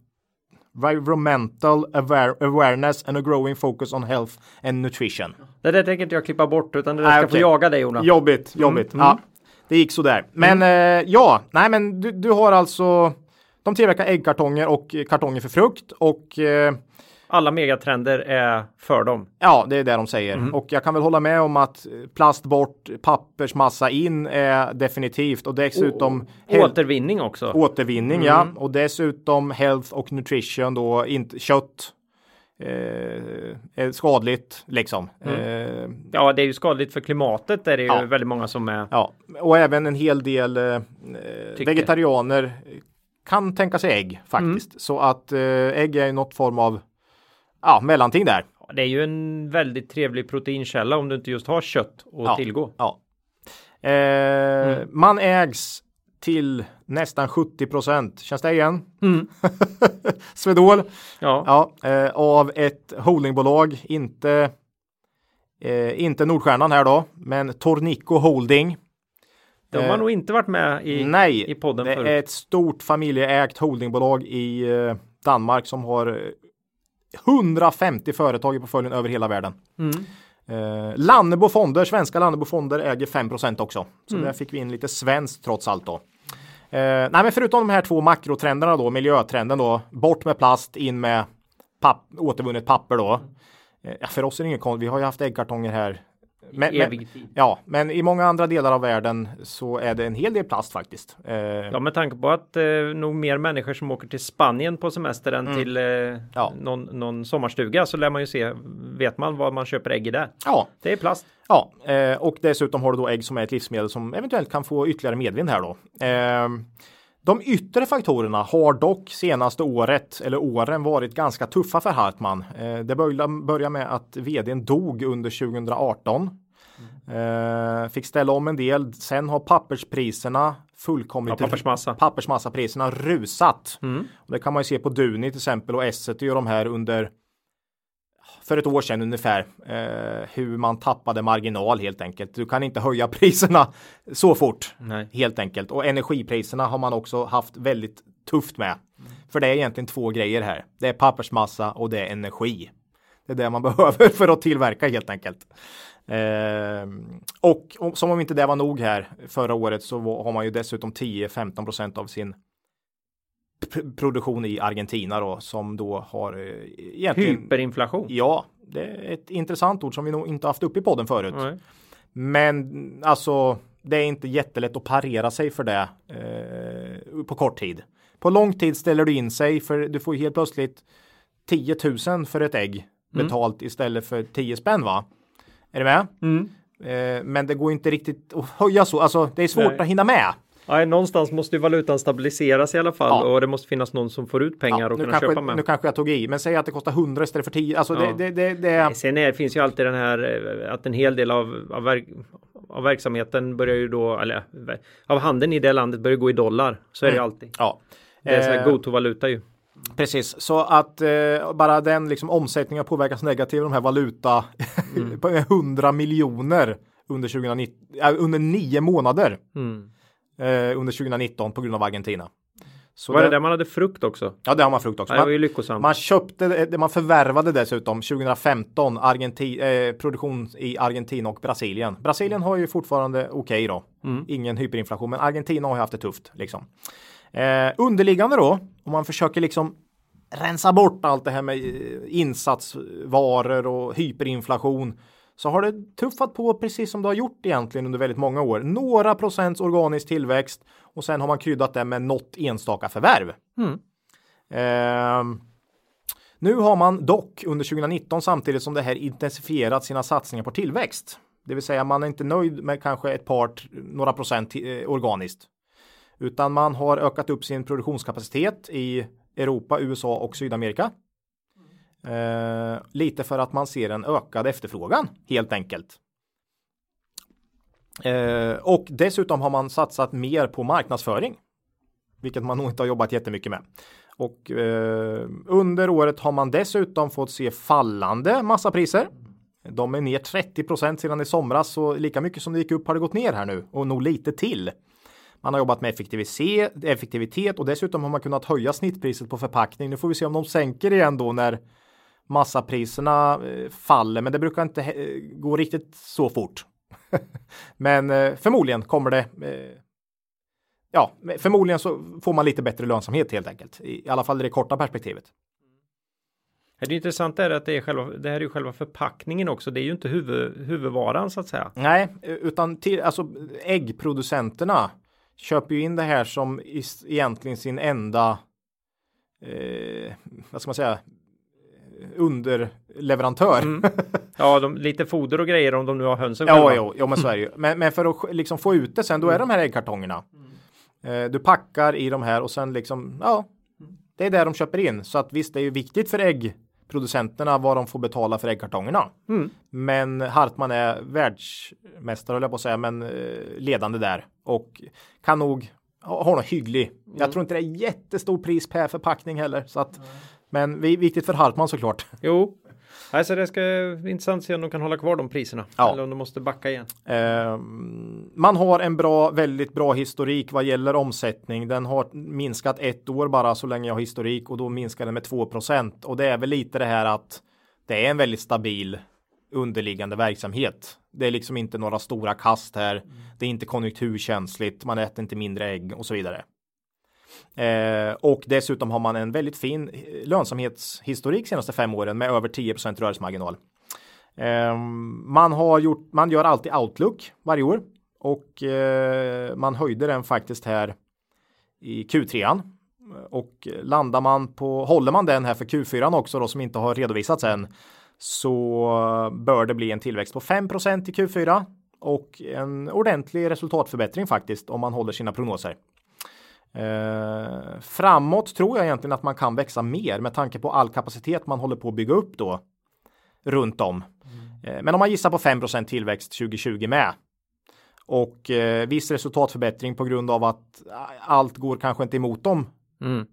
environmental aware, awareness and a growing focus on health and nutrition. Det där tänker inte jag klippa bort utan det där ska Nej, få jaga dig Jonas. Jobbigt, jobbigt. Ja, det gick sådär. Men eh, ja, nej men du, du har alltså de tillverkar äggkartonger och kartonger för frukt och eh, Alla megatrender är för dem. ja, det är det de säger. Och jag kan väl hålla med om att plast bort, pappersmassa in är definitivt och dessutom hel- Återvinning också. återvinning, ja. Och dessutom health och nutrition då, inte kött. Eh, är skadligt liksom. Eh, Ja, det är ju skadligt för klimatet. Där är det ju Ja. väldigt många som är. Ja, och även en hel del eh, vegetarianer kan tänka sig ägg faktiskt. Så att eh, ägg är ju något form av ja, mellanting där. Det är ju en väldigt trevlig proteinkälla om du inte just har kött att Ja. tillgå. Ja. Eh, Man ägs till nästan 70 procent. Känns det igen? Swedol. Ja, Ja, eh, av ett holdingbolag, inte eh, inte Nordstjärnan här då, men Tornico Holding. de har eh, nog inte varit med i, Nej, i podden det förut. är ett stort familjeägt holdingbolag i eh, Danmark som har eh, 150 företag i portföljen över hela världen. Mm. Eh, Lannebo Fonder, svenska Lannebo Fonder äger 5% också. Så Mm. där fick vi in lite svenskt trots allt då. Eh, nej, men förutom de här två makrotrenderna då, miljötrenden då, bort med plast, in med papp, återvunnet papper då. Eh, för oss är det ingen konst, vi har ju haft äggkartonger här. Men, men, ja, men i många andra delar av världen så är det en hel del plast faktiskt. Eh, Ja, med tanke på att eh, nog mer människor som åker till Spanien på semester än till eh, Mm. Ja. någon, någon sommarstuga så lär man ju se, vet man vad man köper ägg i där. ja, Det är plast. Ja, eh, och dessutom har du då ägg som är ett livsmedel som eventuellt kan få ytterligare medvind här då. De yttre faktorerna har dock senaste året eller åren varit ganska tuffa för Hartman. Eh, det började börja med att vdn dog under 2018. Eh, fick ställa om en del. Sen har papperspriserna fullkomligt Ja, pappersmassa. pappersmassapriserna rusat. Och det kan man ju se på Duni till exempel och Essity och de här under för ett år sedan ungefär eh, hur man tappade marginal helt enkelt. Du kan inte höja priserna så fort Nej. helt enkelt och energipriserna har man också haft väldigt tufft med. För det är egentligen två grejer här. Det är pappersmassa och det är energi. Det är det man behöver för att tillverka helt enkelt. Eh, och, och som om inte det var nog här förra året så var, har man ju dessutom 10-15 procent av sin produktion i Argentina då som då har eh, egentligen Hyperinflation. Ja, det är ett intressant ord som vi nog inte haft uppe i podden förut. Nej. Men alltså, det är inte jättelätt att parera sig för det eh, på kort tid. På lång tid ställer du in sig för du får helt plötsligt 10 000 för ett ägg betalt istället för 10 spänn va? Är du med? Eh, men det går inte riktigt att höja så. Alltså, det är svårt Nej. att hinna med. Nej, någonstans måste ju valutan stabiliseras i alla fall Ja. och det måste finnas någon som får ut pengar och nu, kunna kanske, köpa med. nu kanske jag tog i, men säg att det kostar 100 istället för 10. Alltså Ja. det, det, det, Sen är, finns ju alltid den här eh, att en hel del av, av, verk, av verksamheten börjar ju då, eller av handeln i det landet börjar gå i dollar. Så är det ju alltid. ja. Det är så här Eh, go-to-valuta ju. Precis, så att eh, bara den liksom omsättningen påverkas negativt av de här valuta på 100 miljoner under 2019, äh, under nio månader Mm. Eh, under 2019 på grund av Argentina. Så Var det det, där man hade frukt också? Ja, det har man frukt också. Ja, det var ju Man, lyckosamt. man köpte, det- man förvärvade dessutom 2015 Argenti, eh, produktion i Argentina och Brasilien. Brasilien har ju fortfarande okej då. Mm. Ingen hyperinflation, men Argentina har ju haft det tufft liksom. Eh, underliggande då, om man försöker liksom rensa bort allt det här med eh, insatsvaror och hyperinflation så har det tuffat på precis som det har gjort egentligen under väldigt många år. Några procents organisk tillväxt och sen har man kryddat det med något enstaka förvärv. Mm. Ehm, nu har man dock under 2019 samtidigt som det här intensifierat sina satsningar på tillväxt. Det vill säga man är inte nöjd med kanske ett par, några procent eh, organiskt. Utan man har ökat upp sin produktionskapacitet i Europa, USA och Sydamerika. Eh, lite för att man ser en ökad efterfrågan helt enkelt. Eh, och dessutom har man satsat mer på marknadsföring. Vilket man nog inte har jobbat jättemycket med. Och eh, under året har man dessutom fått se fallande massapriser. De är ner 30% sedan i somras så lika mycket som det gick upp har det gått ner här nu och nog lite till. Man har jobbat med effektivitet och dessutom har man kunnat höja snittpriset på förpackning. Nu får vi se om de sänker igen då när massapriserna eh, faller, men det brukar inte gå riktigt så fort. men eh, förmodligen kommer det. Eh, ja, förmodligen så får man lite bättre lönsamhet helt enkelt. I alla fall i det korta perspektivet. Det är intressant är att det är själva, det här är ju själva förpackningen också. Det är ju inte huvud, huvudvaran så att säga. Nej, utan till, alltså äggproducenterna köper ju in det här som egentligen sin enda eh, vad ska man säga underleverantör. Mm. Ja, de, lite foder och grejer om de nu har hönsen Ja, jo, jo, men så är det ju. Men, men för att liksom få ut det sen, då är de här äggkartongerna. Mm. Eh, du packar i de här och sen liksom, ja, det är där de köper in. Så att visst, det är ju viktigt för äggproducenterna vad de får betala för äggkartongerna. Mm. Men Hartman är världsmästare, höll jag på att säga, men eh, ledande där och kan nog ha något hygglig. Mm. Jag tror inte det är jättestor pris per förpackning heller. Så att, men viktigt för Hartman såklart. Jo, Alltså det ska intressant att se om de kan hålla kvar de priserna. Ja. Eller om de måste backa igen. Eh, man har en bra, väldigt bra historik vad gäller omsättning. Den har minskat ett år bara så länge jag har historik och då minskar den med 2 Och det är väl lite det här att det är en väldigt stabil underliggande verksamhet. Det är liksom inte några stora kast här. Mm. Det är inte konjunkturkänsligt. Man äter inte mindre ägg och så vidare. Eh, och dessutom har man en väldigt fin eh, lönsamhetshistorik senaste fem åren med över 10 rörelsemarginal. Eh, man har gjort, man gör alltid outlook varje år och eh, man höjde den faktiskt här i Q3 och landar man på, håller man den här för Q4 också då som inte har redovisats än så bör det bli en tillväxt på 5% i Q4 och en ordentlig resultatförbättring faktiskt om man håller sina prognoser. Eh, framåt tror jag egentligen att man kan växa mer med tanke på all kapacitet man håller på att bygga upp då runt om. Mm. Eh, men om man gissar på 5% tillväxt 2020 med och eh, viss resultatförbättring på grund av att allt går kanske inte emot dem mm.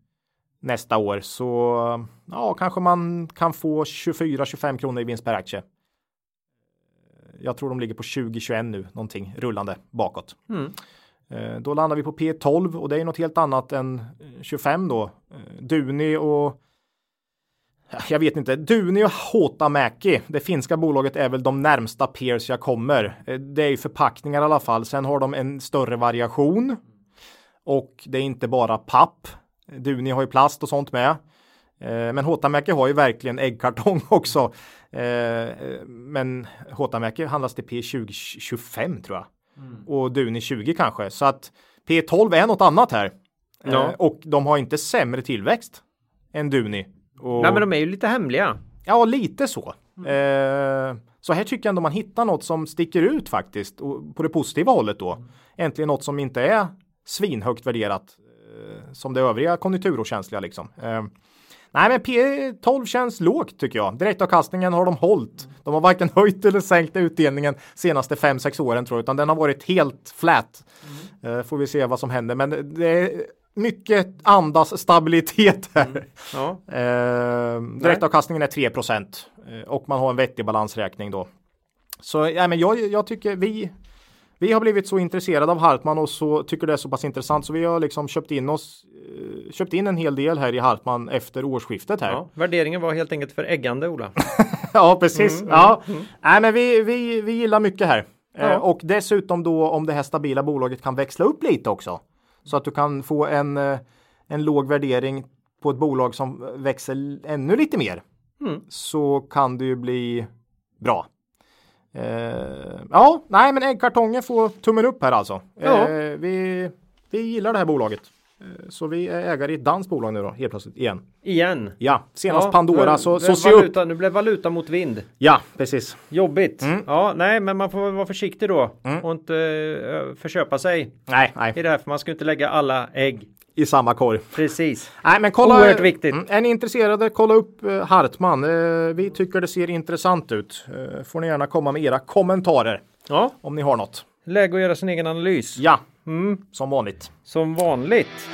nästa år så ja, kanske man kan få 24-25 kronor i vinst per aktie. Jag tror de ligger på 20-21 nu, någonting rullande bakåt. Mm. Eh, då landar vi på P12 och det är något helt annat än eh, 25 då. Eh, Duni och jag vet inte, Duni och Hotamäki, det finska bolaget är väl de närmsta peers jag kommer. Det är ju förpackningar i alla fall. Sen har de en större variation och det är inte bara papp. Duni har ju plast och sånt med. Men Hotamäki har ju verkligen äggkartong också. Men Hotamäki handlas till P2025 tror jag. Mm. Och Duni 20 kanske. Så att P12 är något annat här. Ja. Eh, och de har inte sämre tillväxt än Duni. Och... Nej men de är ju lite hemliga. Ja, lite så. Mm. Eh, så här tycker jag ändå man hittar något som sticker ut faktiskt. Och på det positiva hållet då. Mm. Äntligen något som inte är svinhögt värderat. Eh, som det övriga konjunkturokänsliga liksom. Eh, Nej, men P12 känns lågt tycker jag. Direktavkastningen har de hållit. De har varken höjt eller sänkt utdelningen senaste 5-6 åren tror jag, utan den har varit helt flat. Mm. Uh, får vi se vad som händer, men det är mycket andas stabilitet här. Mm. Ja. Uh, direktavkastningen är 3 procent uh, och man har en vettig balansräkning då. Så ja, men jag, jag tycker vi vi har blivit så intresserade av Hartman och så tycker det är så pass intressant så vi har liksom köpt in oss eh, köpt in en hel del här i Hartman efter årsskiftet här. Ja, värderingen var helt enkelt för äggande Ola. ja, precis. Mm, ja. Mm, mm. Nej, men vi, vi, vi gillar mycket här. Ja. Eh, och dessutom då om det här stabila bolaget kan växla upp lite också. Så att du kan få en, eh, en låg värdering på ett bolag som växer ännu lite mer. Mm. Så kan det ju bli bra. Uh, ja, nej men äggkartongen får tummen upp här alltså. Ja. Uh, vi, vi gillar det här bolaget. Uh, så vi är ägare i ett danskt bolag nu då, helt plötsligt igen. Igen? Ja, senast ja, Pandora. Så, så se valuta, upp. Nu blev valuta mot vind. Ja, precis. Jobbigt. Mm. Ja, nej, men man får vara försiktig då mm. och inte uh, förköpa sig. Nej, nej. I det här, för man ska inte lägga alla ägg i samma korg. Precis. Nej, men kolla, Oerhört viktigt. Mm, är ni intresserade, kolla upp uh, Hartman. Uh, vi tycker det ser intressant ut. Uh, får ni gärna komma med era kommentarer. Ja. Om ni har något. läge att göra sin egen analys. Ja, Mm, som vanligt. som vanligt.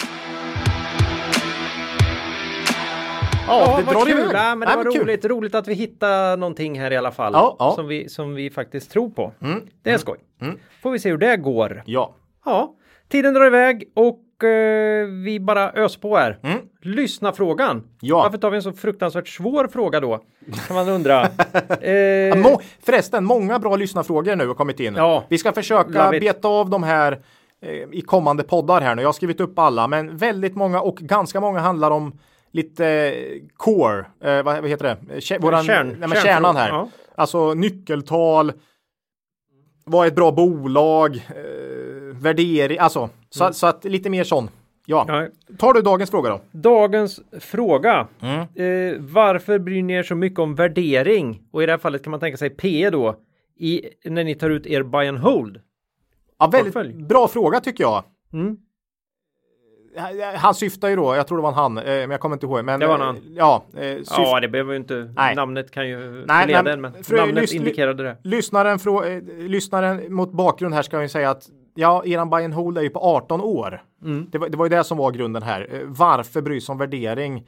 Ja, det drar kul. iväg. Ja, men det Nej, var men kul. roligt, roligt att vi hittar någonting här i alla fall. Ja, ja. Som, vi, som vi faktiskt tror på. Mm. Det är skoj. Får vi se hur det går. Ja. Ja, tiden drar iväg och eh, vi bara ös på här. Mm. Lyssna frågan. Ja. Varför tar vi en så fruktansvärt svår fråga då? Kan man undra. eh, Må, förresten, många bra lyssnarfrågor nu har kommit in. Ja. Vi ska försöka beta av de här eh, i kommande poddar här nu. Jag har skrivit upp alla, men väldigt många och ganska många handlar om lite eh, core, eh, vad, heter det? Kä- våran, Kärn- nej, kärnan här. ja. Alltså nyckeltal, vad är ett bra bolag, eh, värdering, alltså så, så att lite mer sån. Ja. ja, Tar du dagens fråga då? dagens fråga. Mm. Eh, varför bryr ni er så mycket om värdering? Och i det här fallet kan man tänka sig P då. I, när ni tar ut er buy and hold. Ja, väldigt Portfölj. bra fråga tycker jag. Mm. Han syftar ju då, jag tror det var en han, eh, men jag kommer inte ihåg. Men, Det var en eh, han. Ja, eh, syft- Ja, det behöver ju inte. Nej. Namnet kan ju Nej, leda men- en, men namnet indikerade det. lyssnaren, frå, eh, lyssnaren mot bakgrund här ska vi säga att ja, eran buy and hold är ju på 18 år. Mm. Det, var, det var ju det som var grunden här. Eh, Varför bry sig om värdering?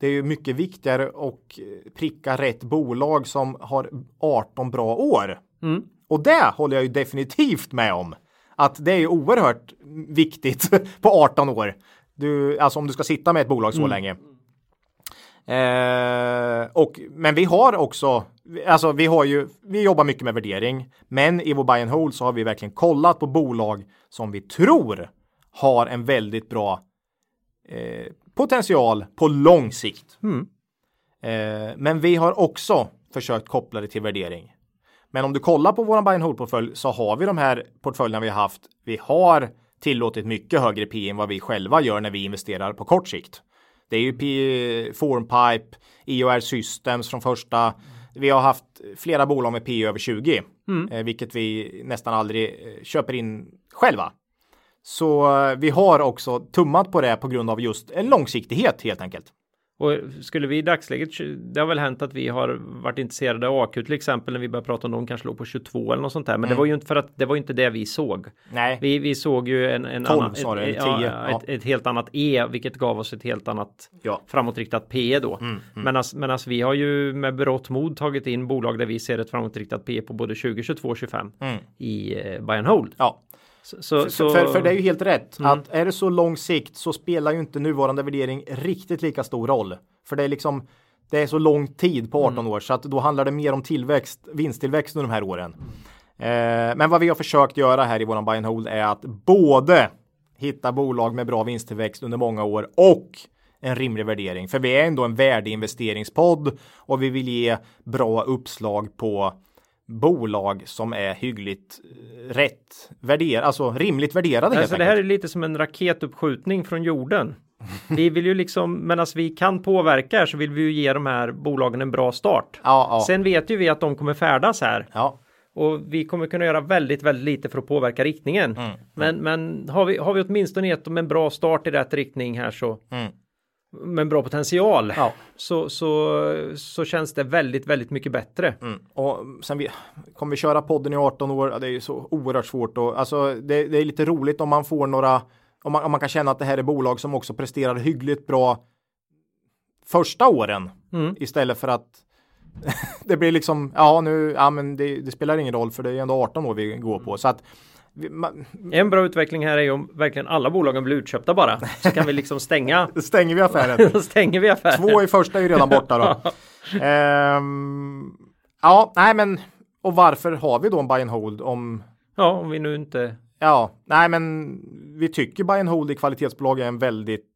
Det är ju mycket viktigare att eh, pricka rätt bolag som har 18 bra år. Mm. Och det håller jag ju definitivt med om. Att det är ju oerhört viktigt på 18 år. Du, alltså om du ska sitta med ett bolag så länge. Eh, och, men vi har också, alltså vi har ju, vi jobbar mycket med värdering, men i vår buy and hold så har vi verkligen kollat på bolag som vi tror har en väldigt bra eh, potential på lång sikt. Mm. Eh, men vi har också försökt koppla det till värdering. Men om du kollar på våran buy and hold portfölj så har vi de här portföljerna vi har haft. Vi har tillåtit mycket högre P än vad vi själva gör när vi investerar på kort sikt. Det är ju Formpipe, EOR Systems från första. Vi har haft flera bolag med P över 20, eh, vilket vi nästan aldrig eh, köper in själva. Så eh, vi har också tummat på det på grund av just en långsiktighet helt enkelt. Och skulle vi i dagsläget, det har väl hänt att vi har varit intresserade av AQ till exempel när vi började prata om de kanske låg på 22 eller något sånt där. Men det var ju inte för att det var inte det vi såg. Nej, Vi, vi såg ju en, en 12 annan, snarare, ett, 10, ja, ja. Ett, ett helt annat E, vilket gav oss ett helt annat Ja. framåtriktat P då. Mm, Medan vi har ju med berått mod tagit in bolag där vi ser ett framåtriktat P på både 20, 22 och 25 Mm. i eh, buy and hold. ja. Så, För, så, för, för det är ju helt rätt Mm. att är det så lång sikt så spelar ju inte nuvarande värdering riktigt lika stor roll. För det är liksom det är så lång tid på 18 Mm. år så att då handlar det mer om tillväxt, vinsttillväxt under de här åren. Eh, men vad vi har försökt göra här i våran buy and hold är att både hitta bolag med bra vinsttillväxt under många år och en rimlig värdering. För vi är ändå en värdeinvesteringspodd och vi vill ge bra uppslag på bolag som är hyggligt eh, rätt värderade, alltså rimligt värderade Alltså det här är lite som en raketuppskjutning från jorden. Vi vill ju liksom, medan vi kan påverka här så vill vi ju ge de här bolagen en bra start. Ja, ja, Sen vet ju vi att de kommer färdas här ja, och vi kommer kunna göra väldigt, väldigt lite för att påverka riktningen. Mm, Men, men har, vi, har vi åtminstone gett dem en bra start i rätt riktning här så Mm. Med en bra potential ja. så, så, så känns det väldigt, väldigt mycket bättre. Mm. Och sen vi, kommer vi köra podden i 18 år, det är ju så oerhört svårt och alltså det, det är lite roligt om man får några, om man, om man kan känna att det här är bolag som också presterar hyggligt bra första åren Mm. istället för att det blir liksom, ja nu, ja men det, det spelar ingen roll för det är ändå 18 år vi går på så att man, En bra utveckling här är ju om verkligen alla bolagen blir utköpta bara. Så kan vi liksom stänga. stänger vi affären. Stänger vi affären. Två i första är ju redan borta då. Ehm, ja, nej men och varför har vi då en buy and hold om Ja, om vi nu inte Ja, nej men vi tycker buy and hold i kvalitetsbolag är en väldigt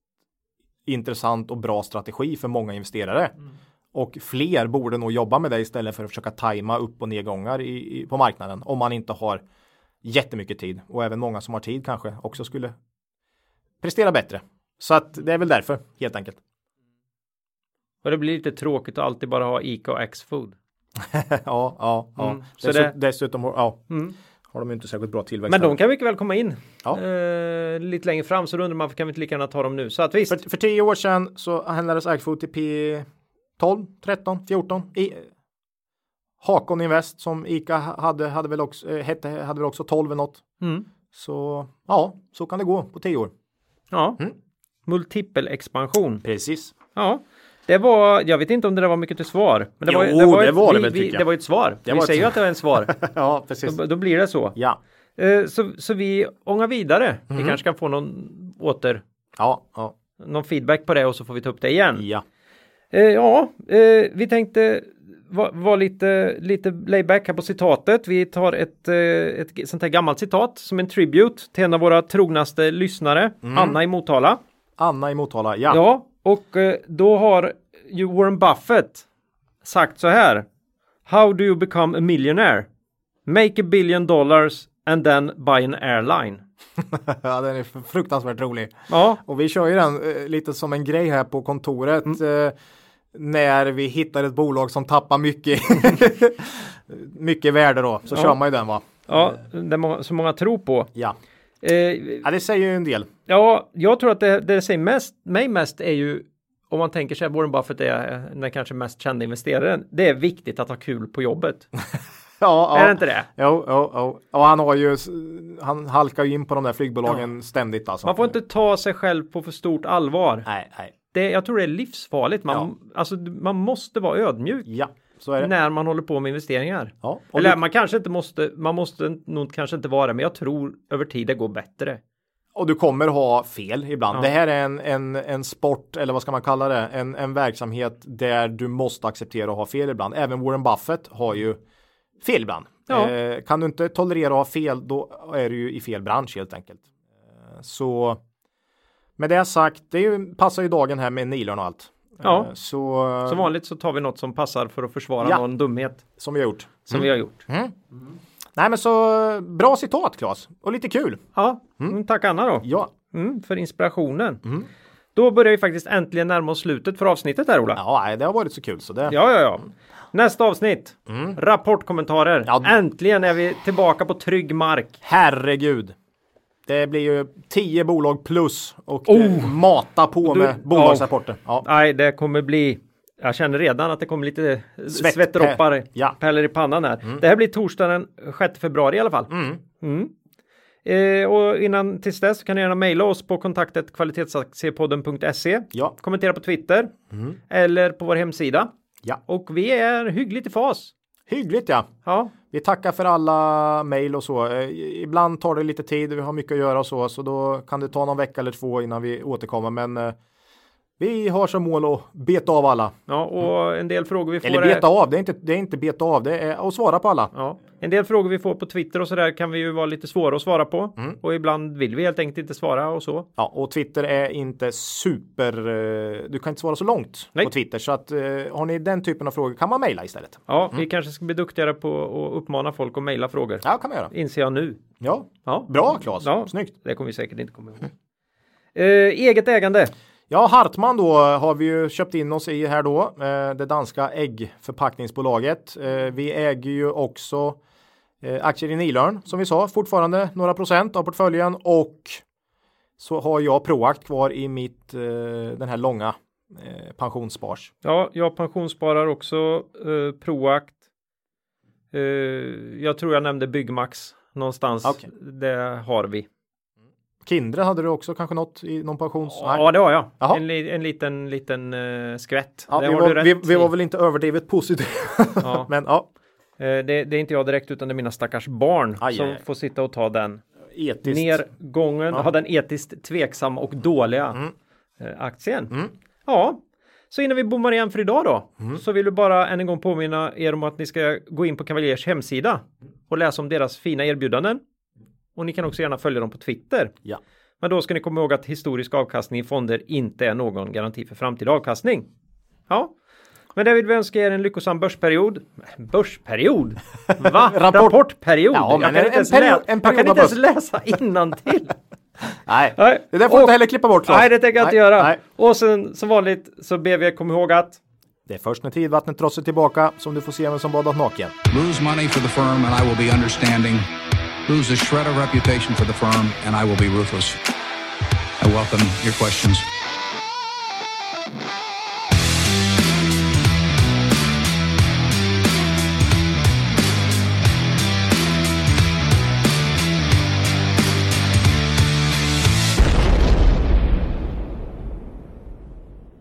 intressant och bra strategi för många investerare. Och fler borde nog jobba med det istället för att försöka tajma upp och nedgångar i, i, på marknaden om man inte har jättemycket tid och även många som har tid kanske också skulle prestera bättre. Så att det är väl därför helt enkelt. Och det blir lite tråkigt att alltid bara ha Ica och X-food. ja, ja, ja. Mm, så Dessut- det- Dessutom ja, Mm. har de inte särskilt bra tillväxt. Men de kan mycket väl komma in Ja. eh, lite längre fram så då undrar man varför kan vi inte lika gärna ta dem nu? Så att visst. För, för tio år sedan så handlades Agfood till P 12, 13, 14. I, Hakon Invest som ICA hade, hade väl också, eh, hette, hade väl också 12 eller något. Mm. Så ja, så kan det gå på tio år. Ja. Mm. Multipelexpansion. Precis. Ja. Det var, jag vet inte om det där var mycket till svar. Men det Jo, var, det ett- var det vi, väl, vi, tycker jag. Det var ett svar. Det vi var ett säger ju att det var en svar. ja, precis. då, då blir det så. Ja, Eh, så. Så vi ångar vidare. Vi Mm. kanske kan få någon åter, ja, ja, någon feedback på det och så får vi ta upp det igen. ja. Eh, ja, eh, vi tänkte var lite, lite layback här på citatet. Vi tar ett, eh, ett sånt här gammalt citat som en tribute till en av våra trognaste lyssnare, Mm. Anna i Motala. Anna i Motala. Ja. Ja, och eh, då har ju Warren Buffett sagt så här. How do you become a millionaire? Make a billion dollars and then buy an airline. ja, den är fruktansvärt rolig. Ja, Och vi kör ju den eh, lite som en grej här på kontoret. Mm. Eh, när vi hittar ett bolag som tappar mycket, mycket värde då. Så Ja. kör man ju den va. ja det må, så många tror på. Ja. Eh, ja, det säger ju en del. Ja, jag tror att det, det säger mest, mig mest är ju om man tänker sig att Warren Buffett är eh, den kanske mest kända investeraren. Det är viktigt att ha kul på jobbet. Ja, Är det ja. inte det? Jo, jo, jo. Och han har ju, han halkar ju in på de där flygbolagen ständigt alltså. Man får inte ta sig själv på för stort allvar. Nej, nej. Det, jag tror det är livsfarligt. Man, alltså, man måste vara ödmjuk Ja, så är det. när man håller på med investeringar. Ja. Eller du, man kanske inte måste, man måste nog kanske inte vara det, men jag tror över tid det går bättre. och du kommer ha fel ibland. Ja. Det här är en, en, en sport, eller vad ska man kalla det? En, en verksamhet där du måste acceptera att ha fel ibland. Även Warren Buffett har ju fel ibland. Ja. Eh, kan du inte tolerera att ha fel, då är du ju i fel bransch helt enkelt. Eh, så med det sagt, det passar ju dagen här med Nilön och allt. Ja. Eh, så Som vanligt så tar vi något som passar för att försvara Ja. någon dumhet som vi har gjort. som vi har gjort. Nej men så bra citat Claes och lite kul. Ja, mm. tack Anna då. Ja, Mm, för inspirationen. Då börjar vi faktiskt äntligen närma oss slutet för avsnittet här Ola. ja det har varit så kul så det. Ja, ja, ja. Nästa avsnitt. Rapportkommentarer. Mm. Ja. Äntligen är vi tillbaka på trygg mark. Herregud. Det blir ju 10 bolag plus och Oh! det mata på Du- med bolagsrapporter. Ja. Nej, det kommer bli jag känner redan att det kommer lite Svett- svettdroppar, Ja. pärlor i pannan här. Det här blir torsdagen den 6 februari i alla fall. Mm. Eh, och innan tills dess kan ni gärna mejla oss på kontaktet kvalitetsaktiepodden.se. Ja. Kommentera på Twitter eller på vår hemsida. ja. Och vi är hyggligt i fas. Hyggligt ja. Ja, Vi tackar för alla mejl och så. Eh, Ibland tar det lite tid, vi har mycket att göra och så, så då kan det ta någon vecka eller två innan vi återkommer. Men eh, vi har som mål att beta av alla. ja och en del frågor vi får Eller är- beta av, det är inte, det är inte beta av, det är att svara på alla. Ja, en del frågor vi får på Twitter och så där kan vi ju vara lite svåra att svara på. Mm. Och ibland vill vi helt enkelt inte svara och så. Ja, och Twitter är inte super, eh, du kan inte svara så långt Nej. på Twitter. Så att eh, har ni den typen av frågor kan man mejla istället. Ja, Mm. vi kanske ska bli duktigare på att uppmana folk att mejla frågor. Ja, kan man göra. Inser jag nu. Ja, Ja, bra Claes. Ja. Snyggt. det kommer vi säkert inte komma ihåg. Eh, eget ägande. Ja, Hartman då har vi ju köpt in oss i här då. Eh, det danska äggförpackningsbolaget. Eh, vi äger ju också eh, aktier i Nilörn som vi sa, fortfarande några procent av portföljen och så har jag Proact kvar i mitt eh, den här långa eh, pensionsspars. Ja, jag pensionssparar också eh, Proact. Eh, jag tror jag nämnde Byggmax någonstans. Okej. Det har vi. Kindred hade du också kanske något i någon pensions? Nej. Ja, det har jag. Jaha. En, en liten, liten eh, skvätt. Ja, vi, var, vi, vi var väl inte överdrivet positiva. Ja. Men ja, Eh, det, det är inte jag direkt utan det är mina stackars barn Aj, som får sitta och ta den etiskt. nergången, ha den etiskt tveksamma och dåliga Mm. eh, aktien. Ja, så innan vi bommar igen för idag då Mm. så vill vi bara än en gång påminna er om att ni ska gå in på Cavaliers hemsida och läsa om deras fina erbjudanden. Och ni kan också gärna följa dem på Twitter. Ja. Men då ska ni komma ihåg att historisk avkastning i fonder inte är någon garanti för framtida avkastning. Ja, men vill vi önska er en lyckosam börsperiod. Börsperiod? Va? Rapport- Rapportperiod? Ja, men jag kan en- inte ens, en period- lä- en jag kan inte ens läsa innantill. Nej, Nej. det där får du Och- inte heller klippa bort. Claes. Nej, det tänker jag inte göra. nej. Och sen som vanligt så ber vi er komma ihåg att Det är först när tidvattnet drar sig tillbaka som du får se vem som badat naken. Lose money for the firm and I will be understanding. Lose a shred of reputation for the firm and I will be ruthless. I welcome your questions.